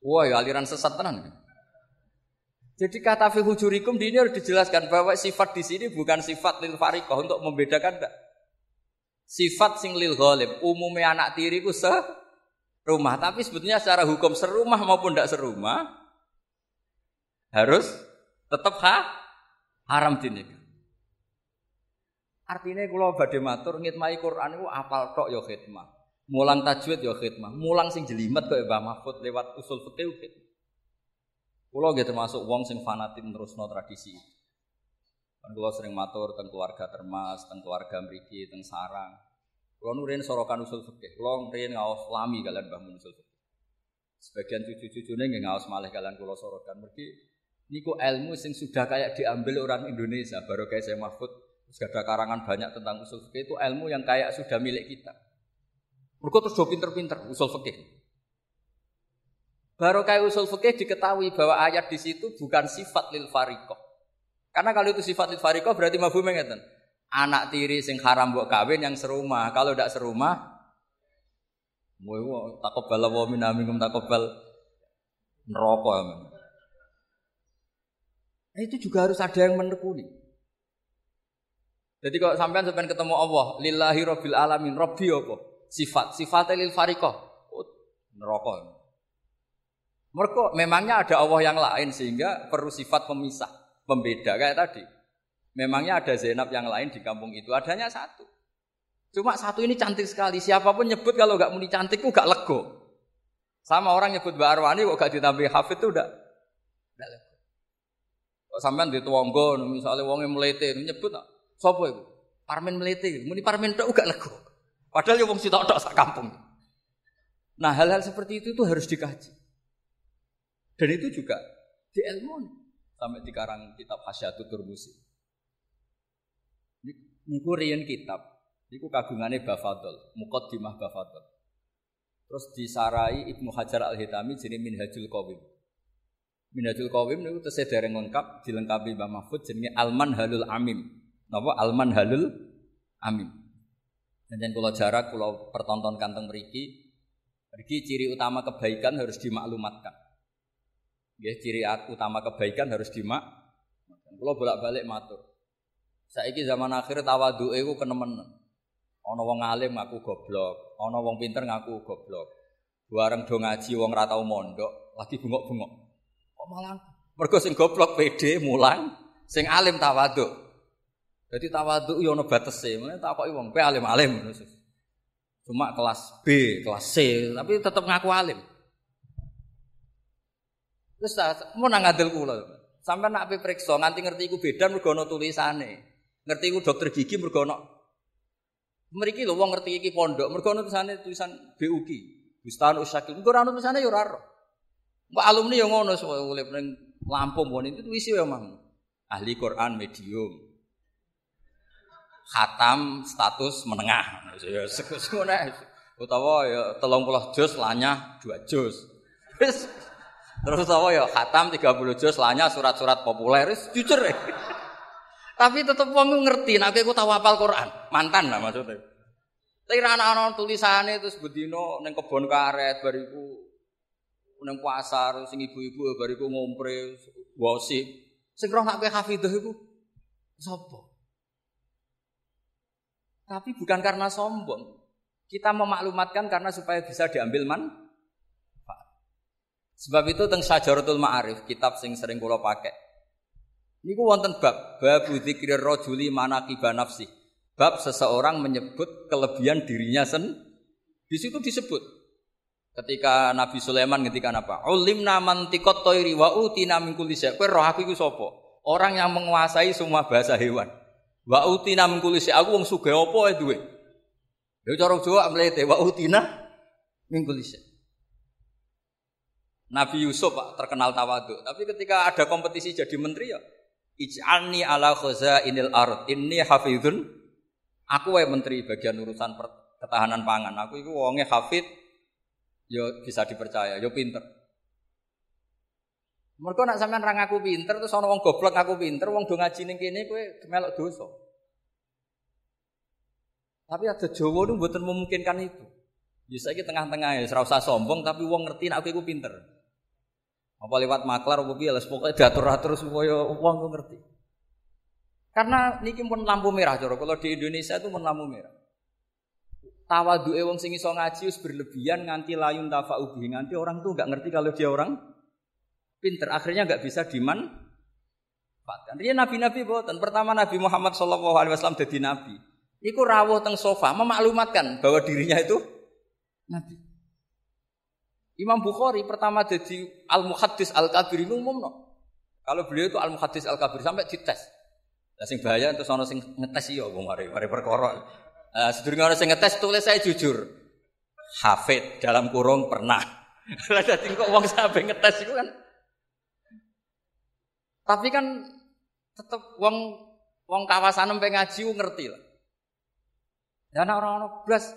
Wah, ya aliran sesat tenan. Jadi kata fi hujurikum di ini harus dijelaskan bahwa sifat di sini bukan sifat lil fariqah untuk membedakan enggak. Sifat sing lil ghalib, umumnya anak tiri ku se rumah. Tapi sebetulnya secara hukum serumah maupun tidak serumah harus tetap ha, haram dini. Artinya kalau badhe matur ngitmai Quran itu apal tok ya khidmah. Mulang tajwid ya khidmah. Mulang sing jelimet kaya Mbah Mahfud lewat usul fikih khidmah. Kulo nggih termasuk wong sing fanatik terusno tradisi. Kan kula sering matur tentang keluarga termas, tentang keluarga mriki, tentang sarang. Kalau nurin sorokan usul fikih, kalau nurin ngawas lami kalian bangun usul fikih. Sebagian cucu-cucunya nggak ngawas malah kalian kulo sorokan. Mergi niku ilmu sing sudah kayak diambil orang Indonesia, baru kayak saya Mahfud, terus ada karangan banyak tentang usul fikih itu ilmu yang kayak sudah milik kita. Mereka terus pinter-pinter usul fikih. Baru kayak usul fikih diketahui bahwa ayat di situ bukan sifat lil farikoh. Karena kalau itu sifat lil farikoh berarti mabum ngeten anak tiri sing haram mbok kawin yang serumah. Kalau tidak serumah, mau takobal wa min aminkum takobal neraka. Nah, itu juga harus ada yang menekuni. Jadi kalau sampean sampean ketemu Allah, lillahi rabbil alamin, rabbi apa? Sifat, sifatnya lil fariqah. Oh, neraka. Mereka memangnya ada Allah yang lain sehingga perlu sifat pemisah, pembeda kayak tadi. Memangnya ada Zainab yang lain di kampung itu, adanya satu. Cuma satu ini cantik sekali. Siapa pun nyebut kalau gak muni cantik gak lego. Sama orang nyebut Mbak Arwani kok gak ditambah hafid itu udah sampean di tuanggo misalnya wongnya melete nyebut sapa itu? Parmen melete, muni parmen tok gak lego. Padahal ya wong sitok tok sak kampung. Nah, hal-hal seperti itu itu harus dikaji. Dan itu juga di ilmu sampai di karang kitab Hasyatul Turmusi. Niku riyen kitab, niku kagungane Bafadol, Muqaddimah Bafadol. Terus disarai Ibnu Hajar Al-Hitami jenenge Minhajul Qawim. Minhajul Qawim niku tesih dereng lengkap, dilengkapi Mbah Mahfud jenenge Alman Halul Amim. Napa Alman Halul Amim. Dan kalau jarak, kalau pertontonkan tentang mriki, mriki ciri utama kebaikan harus dimaklumatkan. Ya, ciri utama kebaikan harus dimak. Kalau bolak-balik matur. Saiki zaman akhir tawadhu iku kenemen. Ana wong alim ngaku goblok, ana wong pinter ngaku goblok. Bareng do ngaji wong ra tau mondok, lagi bengok-bengok. Kok malah mergo sing goblok pede mulang, sing alim tawadhu. Jadi tawadhu yo ana batese, meneh takoki wong, kowe alim-alim Cuma kelas B, kelas C, tapi tetap ngaku alim. Terus mau nang ngadil kula. Sampai nak periksa nganti ngerti iku beda mergo ana tulisane. Ngerti ku dokter gigi mergo ana mriki lho wong ngerti iki pondok, mergo ana tulisane tulisan BUG, Bustan Usakil. Mergo ana tulisane ya ora ora. Mbak alumni yang ngono soal urip ning Lampung pun itu tulis ya mang. Ahli Quran medium. Khatam status menengah. Ya ngono utawa ya 30 juz lanyah 2 juz. Terus terus utawa ya khatam 30 juz lanyah surat-surat populer wis jujur ya. Tapi tetep wong ngerti nek aku tahu hafal Quran. Mantan lah maksudnya. Tapi anak-anak tulisannya terus bedino neng kebon karet bariku neng pasar sing ibu-ibu bariku ngompre gosip. Sing roh nak hafidhah iku sapa? Tapi bukan karena sombong. Kita memaklumatkan karena supaya bisa diambil man. Sebab itu teng Syajaratul Ma'arif, kitab sing sering kula pakai. Niku wonten bab bab dzikir rajuli manaqiba nafsi. Bab seseorang menyebut kelebihan dirinya sen. Di situ disebut ketika Nabi Sulaiman ketika apa? Ulimna mantiqat thairi wa utina min kulli syai'. Kowe roh aku iku sapa? Orang yang menguasai semua bahasa hewan. Wa utina min kulli syai'. Aku wong sugih apa ae duwe. Ya cara Jawa mlete wa utina min kulli. Nabi Yusuf Pak terkenal tawadhu, tapi ketika ada kompetisi jadi menteri ya ala khoza inil ard. Ini hafidun. Aku wae menteri bagian urusan ketahanan pangan. Aku itu wonge hafid yo bisa dipercaya, yo pinter. Mereka nak sampean ra ngaku pinter terus ana wong goblok ngaku pinter, wong do ngaji ning kene melok dosa. Tapi ada Jawa itu mboten memungkinkan itu. Ya saiki tengah-tengah ya, usah sombong tapi wong ngerti aku iku pinter. Apa lewat maklar apa piye pokoke diatur-atur supaya wong ngerti. Karena niki pun lampu merah kalau di Indonesia itu pun lampu merah. Tawaduke wong sing iso ngaji wis berlebihan nganti layun tafa'ubi nganti orang tuh nggak ngerti kalau dia orang pinter akhirnya nggak bisa diman Dia nabi-nabi boten. Pertama Nabi Muhammad Shallallahu Alaihi Wasallam jadi nabi. Iku rawuh teng sofa memaklumatkan bahwa dirinya itu nabi. Imam Bukhari pertama jadi al muhaddis al kabir itu umum no. Kalau beliau itu al muhaddis al kabir sampai dites. Lah sing bahaya terus ana sing ngetes iya wong mari mari perkara. Uh, sedurunge ana sing ngetes tulis saya jujur. Hafid dalam kurung pernah. Lah dadi kok wong sampe ngetes itu kan tapi kan tetap wong wong kawasan sampai ngaji ngerti lah. Dan orang-orang blas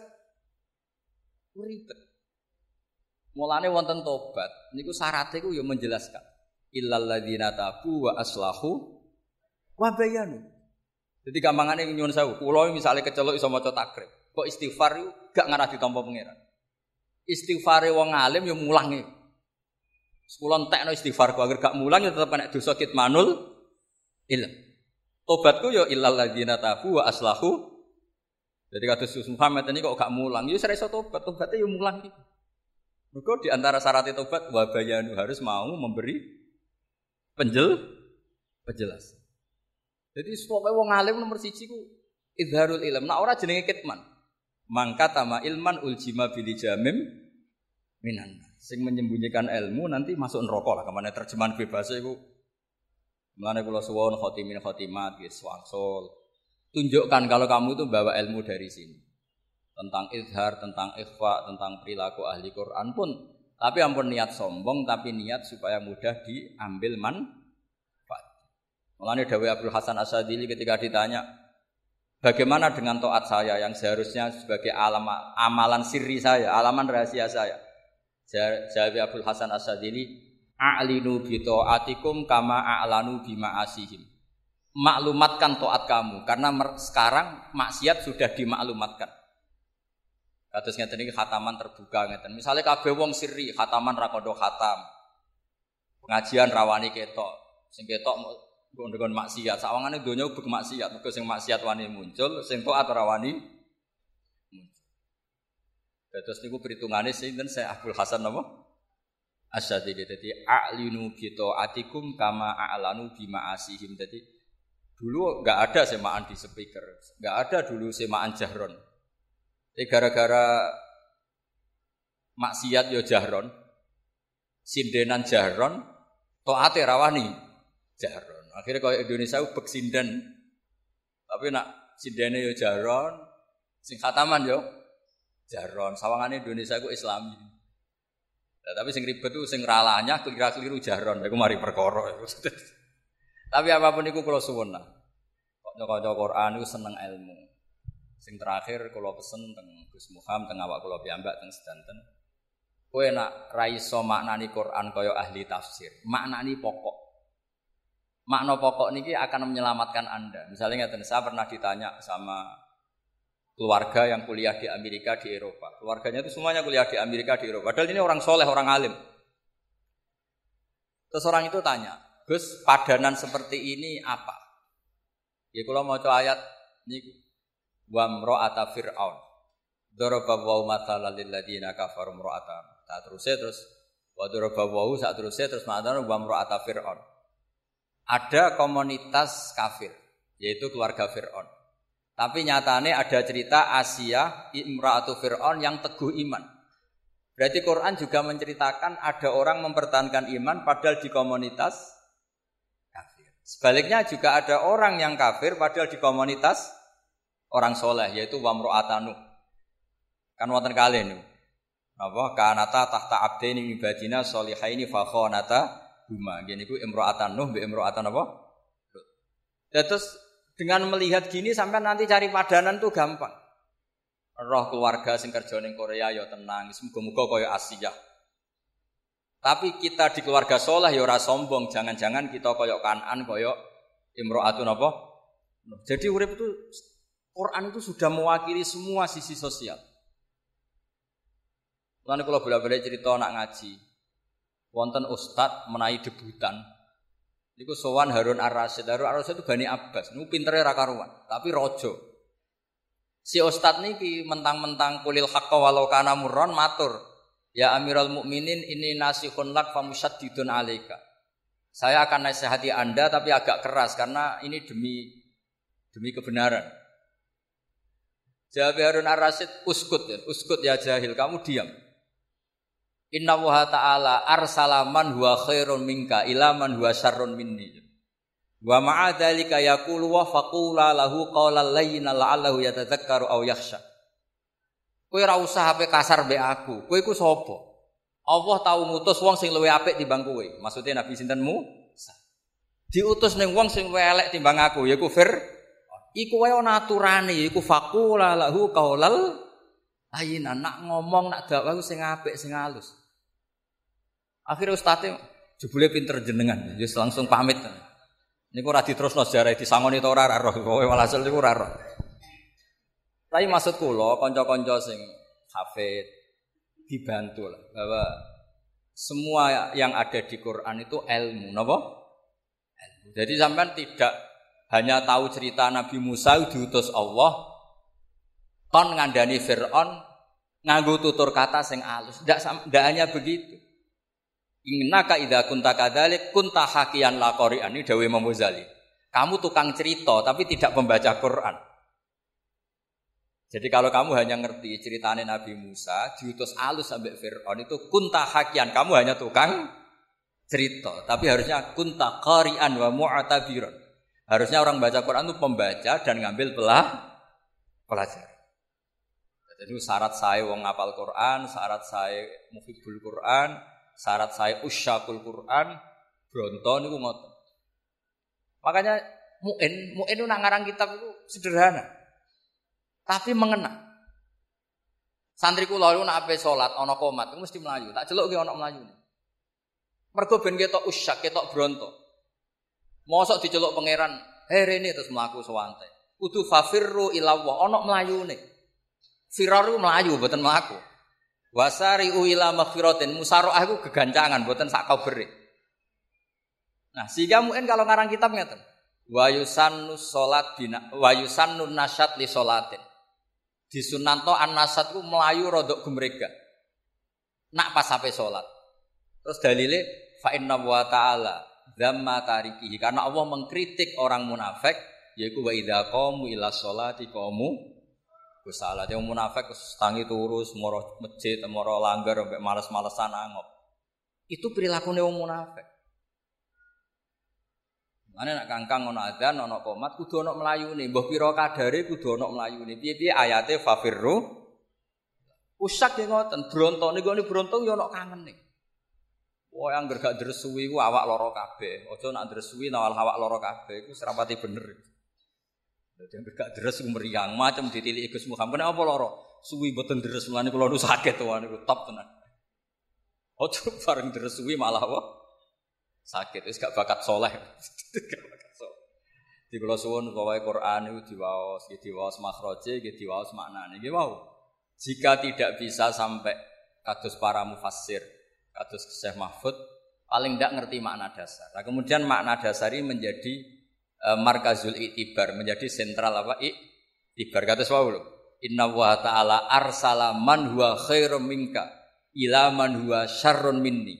ribet. Mulane wonten tobat, niku syaratnya ku ya menjelaskan. Illal ladzina tabu wa aslahu wa bayanu. Jadi gampangane nyuwun sewu, kula misalnya kecelok iso maca takrib, kok istighfar yo gak ngarah ditampa pangeran. Istighfare wong alim yo mulange. Sekulon tekno istighfar ku agar gak mulang ya tetep kena dosa kitmanul ilm. Tobatku ya illal ladzina tabu wa aslahu. Jadi kata Sus Muhammad ini kok gak mulang, ya saya tobat, tobatnya ya mulang gitu. Mereka di antara syarat tobat wa bayanu harus mau memberi penjel penjelas. Jadi pokoknya wong alim nomor siji ku idharul ilm. Nah ora jenenge kitman. Mangka tama ilman uljima bil jamim minan sing menyembunyikan ilmu nanti masuk neraka lah ke mana terjemahan bebas itu Mulane kula suwon khotimin khotimat guys wangsul. Tunjukkan kalau kamu itu bawa ilmu dari sini. Tentang izhar, tentang ikhfa, tentang perilaku ahli Quran pun tapi ampun niat sombong tapi niat supaya mudah diambil manfaat. Mulane Dawi Abdul Hasan Asadili ketika ditanya, bagaimana dengan toat saya yang seharusnya sebagai alam, amalan sirri saya, alaman rahasia saya. Jawab Abdul Hasan Asadili, a'linu bi taatikum kama a'lanu bi ma'asihim. Maklumatkan toat kamu karena sekarang maksiat sudah dimaklumatkan. Kados ngeten iki khataman terbuka ngeten. Misalnya kabeh wong sirri khataman ra khatam. Pengajian rawani ketok. Sing ketok nggon maksiat. Sawangane donya ubek maksiat. Mergo sing maksiat wani muncul, sing taat ora wani Terus niku perhitungane sinten saya Abdul Hasan napa? Asyadili dadi a'linu bi atikum kama a'lanu bi ma'asihim. Dadi dulu enggak ada semaan di speaker, enggak ada dulu semaan jahron. Jadi gara-gara maksiat yo jahron, sindenan jahron, toate rawani jahron. Akhirnya kalau Indonesia ubek sinden, tapi nak sindene yo jahron, sing khataman yo Jaron, sawangan Indonesia itu Islami. Nah, tapi sing ribet itu sing ralanya keliru-keliru jaron, aku mari perkara. tapi apa pun itu kalau suwun lah. Kok Quran itu seneng ilmu. Sing terakhir kalau pesen teng Gus Muham teng awak kula piyambak teng sedanten. Kowe nak ra iso maknani Quran kaya ahli tafsir. Maknani pokok. Makna pokok niki akan menyelamatkan Anda. Misalnya ngeten saya pernah ditanya sama keluarga yang kuliah di Amerika di Eropa. Keluarganya itu semuanya kuliah di Amerika di Eropa. Padahal ini orang soleh, orang alim. Terus orang itu tanya, Gus, padanan seperti ini apa? Ya kalau mau coba ayat ini wa mra'ata fir'aun. Daraba wa mathala lil ladina kafaru mra'ata. Tak terusnya terus wa daraba wa terusnya terus ma'adana wa mra'ata fir'aun. Ada komunitas kafir, yaitu keluarga Fir'aun. Tapi nyatane ada cerita Asia Imra'atu Fir'aun yang teguh iman. Berarti Quran juga menceritakan ada orang mempertahankan iman padahal di komunitas kafir. Sebaliknya juga ada orang yang kafir padahal di komunitas orang soleh yaitu Wamro'atanu. Kan wonten kali. Apa kanata tahta abdaini ibadina solihaini fakhonata huma. Gini ku imro'atan nuh imro'atan apa? Terus dengan melihat gini sampai nanti cari padanan tuh gampang. roh keluarga sing kerja ning Korea ya tenang, muga-muga kaya Asia. Tapi kita di keluarga soleh ya ora sombong, jangan-jangan kita kaya Kanan kaya Imro'atun apa? Jadi urip itu Quran itu sudah mewakili semua sisi sosial. Lalu kalau bolak-balik cerita anak ngaji, wonten ustad menai debutan. Niku sowan Harun Ar-Rasyid. Harun Ar-Rasyid itu Bani Abbas. Niku pintere ra karuan, tapi rojo. Si ustad niki mentang-mentang kulil haqqa walau kana murron matur. Ya Amirul Mukminin ini nasihun lak famusyaddidun alaika. Saya akan nasihati Anda tapi agak keras karena ini demi demi kebenaran. Jawab Harun Ar-Rasyid, uskut ya, uskut ya jahil, kamu diam. Inna wa ta'ala arsalaman huwa khairun minka ila man huwa syarrun minni. Wa ma'a dzalika yaqulu wa faqula lahu qawlan layyina la'allahu yatadzakkaru aw yakhsha. Kowe ora usah ape kasar mbek aku. Kowe iku sapa? Allah tahu ngutus wong sing luwih apik timbang kowe. Maksudnya Nabi sinten Musa. Diutus ning wong sing luwih elek timbang aku, yaiku Fir. Iku wae ana aturane, iku faqula lahu qaulal layyina. Nak ngomong nak dakwah sing apik, sing halus. Akhirnya ustadz jebule pinter jenengan, jadi langsung pamit. Niku ora diterusno sejarah disangoni to ora roh, kowe walhasil niku ora roh. Tapi maksud kula kanca-kanca sing hafid dibantu lah bahwa semua yang ada di Quran itu ilmu? Ilmu. Jadi sampean tidak hanya tahu cerita Nabi Musa diutus Allah kon ngandani Fir'aun nganggo tutur kata sing alus. Tidak hanya begitu. Innaka idza kunta kadzalik kunta hakian la qari'an ini Imam. Kamu tukang cerita tapi tidak membaca Quran. Jadi kalau kamu hanya ngerti ceritanya Nabi Musa diutus alus sampai Fir'aun itu kunta hakian, kamu hanya tukang cerita, tapi harusnya kunta qari'an wa mu'tabiran. Harusnya orang baca Quran itu pembaca dan ngambil pelah pelajar. Jadi syarat saya wong ngapal Quran, syarat saya muhibul Quran, syarat saya usyakul Quran, bronto niku ngoten. Makanya muin, muin itu ngarang kitab itu sederhana. Tapi mengena. Santri kula iku nek ape salat ana komat mesti melayu. Tak celuk ki ana melayu. Mergo ben ketok usyak, ketok bronto. Mosok diceluk pangeran, "Hei rene terus mlaku sewante." Kudu fafirru ila Allah, ana mlayune. Firar melayu mboten mlaku. Wasari uila maghfiratin musaraah iku gegancangan mboten sak kabere. Nah, sehingga mungkin kalau ngarang kitab ngeten. Wa yusannu salat dina wa yusannu nasyat li salatin. Disunanto an-nasat ku melayu rodok gumrega. Nak pas sampai salat. Terus dalile fa inna wa ta'ala dzamma tarikihi karena Allah mengkritik orang munafik yaitu wa idza qamu ila sholati qamu Gus salah yang munafik tangi turus moro masjid moro langgar sampai males-malesan angop. Itu perilaku wong munafik. Mana nak kangkang ono adzan ono komat kudu ono nih. Mbah pira kadare kudu ono nih. Piye-piye ayate fafirru Usak ya ngoten, bronto niku ini bronto ya ono nih. Wah yang gak dresui ku awak loro kabeh. Aja nak dresui nawal awak loro kabeh iku serapati bener. Jadi yang gak deres meriang macam ditilik Gus Muhammad apa loro? Suwi boten deres mulane kula nu sakit tuh niku top tenan. Ojo bareng deres suwi malah apa? Sakit wis gak bakat soleh. Di kula suwun pokoke Quran itu diwaos, diwaos makhraje, diwaos maknane. Nggih wow. Jika tidak bisa sampai kados para mufassir, kados Syekh Mahfud, paling tidak ngerti makna dasar. Nah, kemudian makna dasar ini menjadi Eh, markazul itibar menjadi sentral apa? Itibar kata lho inna wa ta'ala arsala man huwa khairum minka ila man huwa syarrun minni.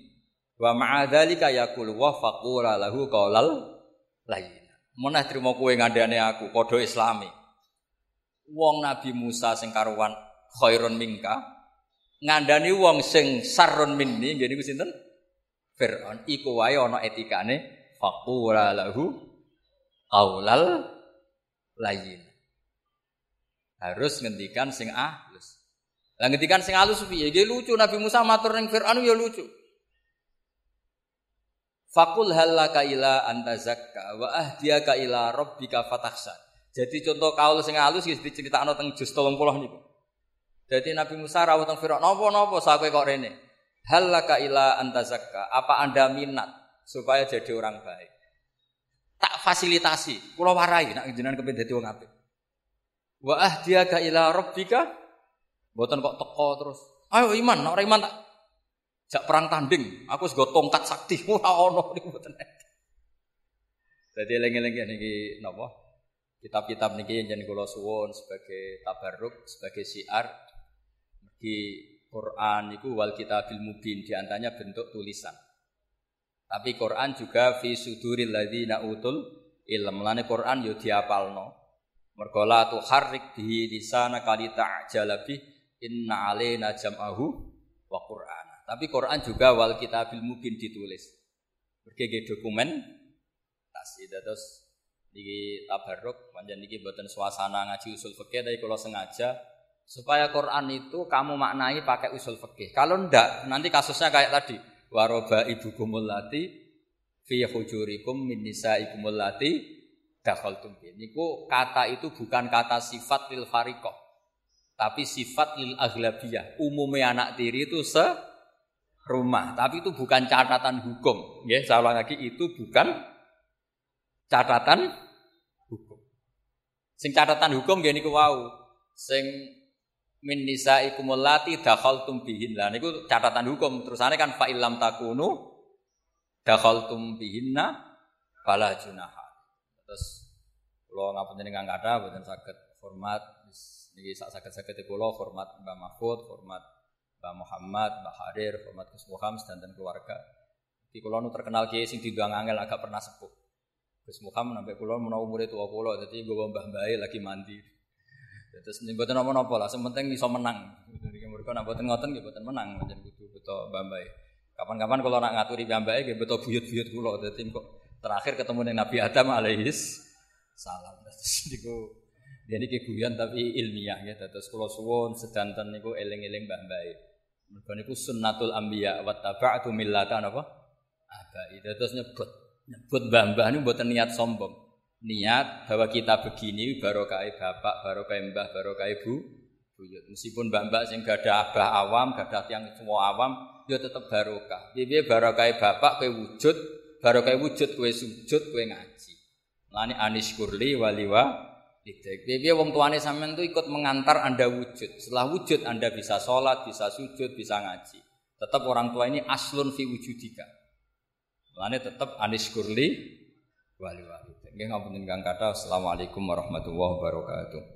Wa ma'a dzalika yaqul wa faqula lahu qaulal lain. Menah trimo kowe ngandane aku padha islami. Wong nabi Musa sing karuan khairun minka ngandani wong sing sarrun minni ngene iku sinten? Fir'aun iku wae ana etikane faqula lahu qaulal layin. Harus ngendikan sing ahlus. Lah ngendikan sing halus piye? Nggih lucu Nabi Musa matur ning Firaun ya lucu. Fakul halaka ila antazakka wa ahdiyaka ila rabbika fatakhsha. Jadi contoh kaul sing halus iki diceritakno teng juz 30 niku. Jadi Nabi Musa rawuh teng Firaun, "Napa-napa sakwe kok rene?" Hal laka ila antazakka. Apa Anda minat supaya jadi orang baik? Tak fasilitasi, kula warai nak jenengan kepen dadi wong apik. Wa ahdiyaka ila rabbika. Mboten kok teko terus. Ayo iman, nek iman tak jak perang tanding. Aku wis tongkat sakti ora ono niku mboten. Dadi eling-eling niki napa? Kitab-kitab niki jeneng kula suwun sebagai tabarruk, sebagai syiar di Quran itu wal kitabil mubin di antaranya bentuk tulisan. Tapi Quran juga fi suduril ladzina utul ilm. Lane Quran yo diapalno. Mergo la tuharrik bihi lisana kali ta'jala bi inna alaina jam'ahu wa Quran. Tapi Quran juga wal kitabil mubin ditulis. Berbagai dokumen tasih terus di tabarruk panjang niki buatan suasana ngaji usul fikih tapi kalau sengaja supaya Quran itu kamu maknai pakai usul fikih. Kalau ndak, nanti kasusnya kayak tadi. Waroba ibu kumulati fi hujurikum min nisaikumul lati dakhaltum bi. Niku kata itu bukan kata sifat lil fariqah. Tapi sifat lil aghlabiyah. Umumnya anak tiri itu se rumah, tapi itu bukan catatan hukum. Ya, saya lagi itu bukan catatan hukum. Sing catatan hukum gini ku wau. Sing min nisaikumul lati dakhaltum bihin. Lah niku catatan hukum. Terusane kan fa illam takunu dakhaltum bihinna fala junaha. Terus kula ngapunten ingkang kathah boten saged hormat niki sak saged-saged kula hormat Mbah Mahfud, hormat Mbah Muhammad, Mbah Harir, hormat Gus Muham dan keluarga. Iki kula nu terkenal kiai sing diundang angel agak pernah sepuh. Gus Muham sampai kula menawa umure tuwa kula dadi nggawa Mbah Mbae lagi mandi. Terus mboten napa-napa lah, sementing iso menang. Jadi mereka nak mboten ngoten nggih mboten menang, pancen kudu beto mbambae. Kapan-kapan kalau nak ngaturi mbambae nggih beto buyut-buyut kula dadi kok terakhir ketemu dengan Nabi Adam alaihis salam. Terus niku niki guyon tapi ilmiah ya. Terus kula suwun sedanten niku eling-eling mbambae. Mergo niku sunnatul anbiya wa taba'tu millata napa? Abai. Terus nyebut nyebut mbah-mbah niku mboten niat sombong niat bahwa kita begini barokah bapak, barokah mbah, barokah ibu, buyut. Meskipun mbak-mbak sing gak ada abah awam, gak ada yang semua awam, dia ya tetap barokah. Dia barokah bapak kue wujud, barokah wujud kue sujud, kue ngaji. Lani anis kurli waliwa Idek. Dia wong tuane sampean tuh ikut mengantar Anda wujud. Setelah wujud Anda bisa sholat, bisa sujud, bisa ngaji. Tetap orang tua ini aslun fi wujudika. Lani tetap anis kurli wali wali. Nggih ngapunten kang kathah. Assalamualaikum warahmatullahi wabarakatuh.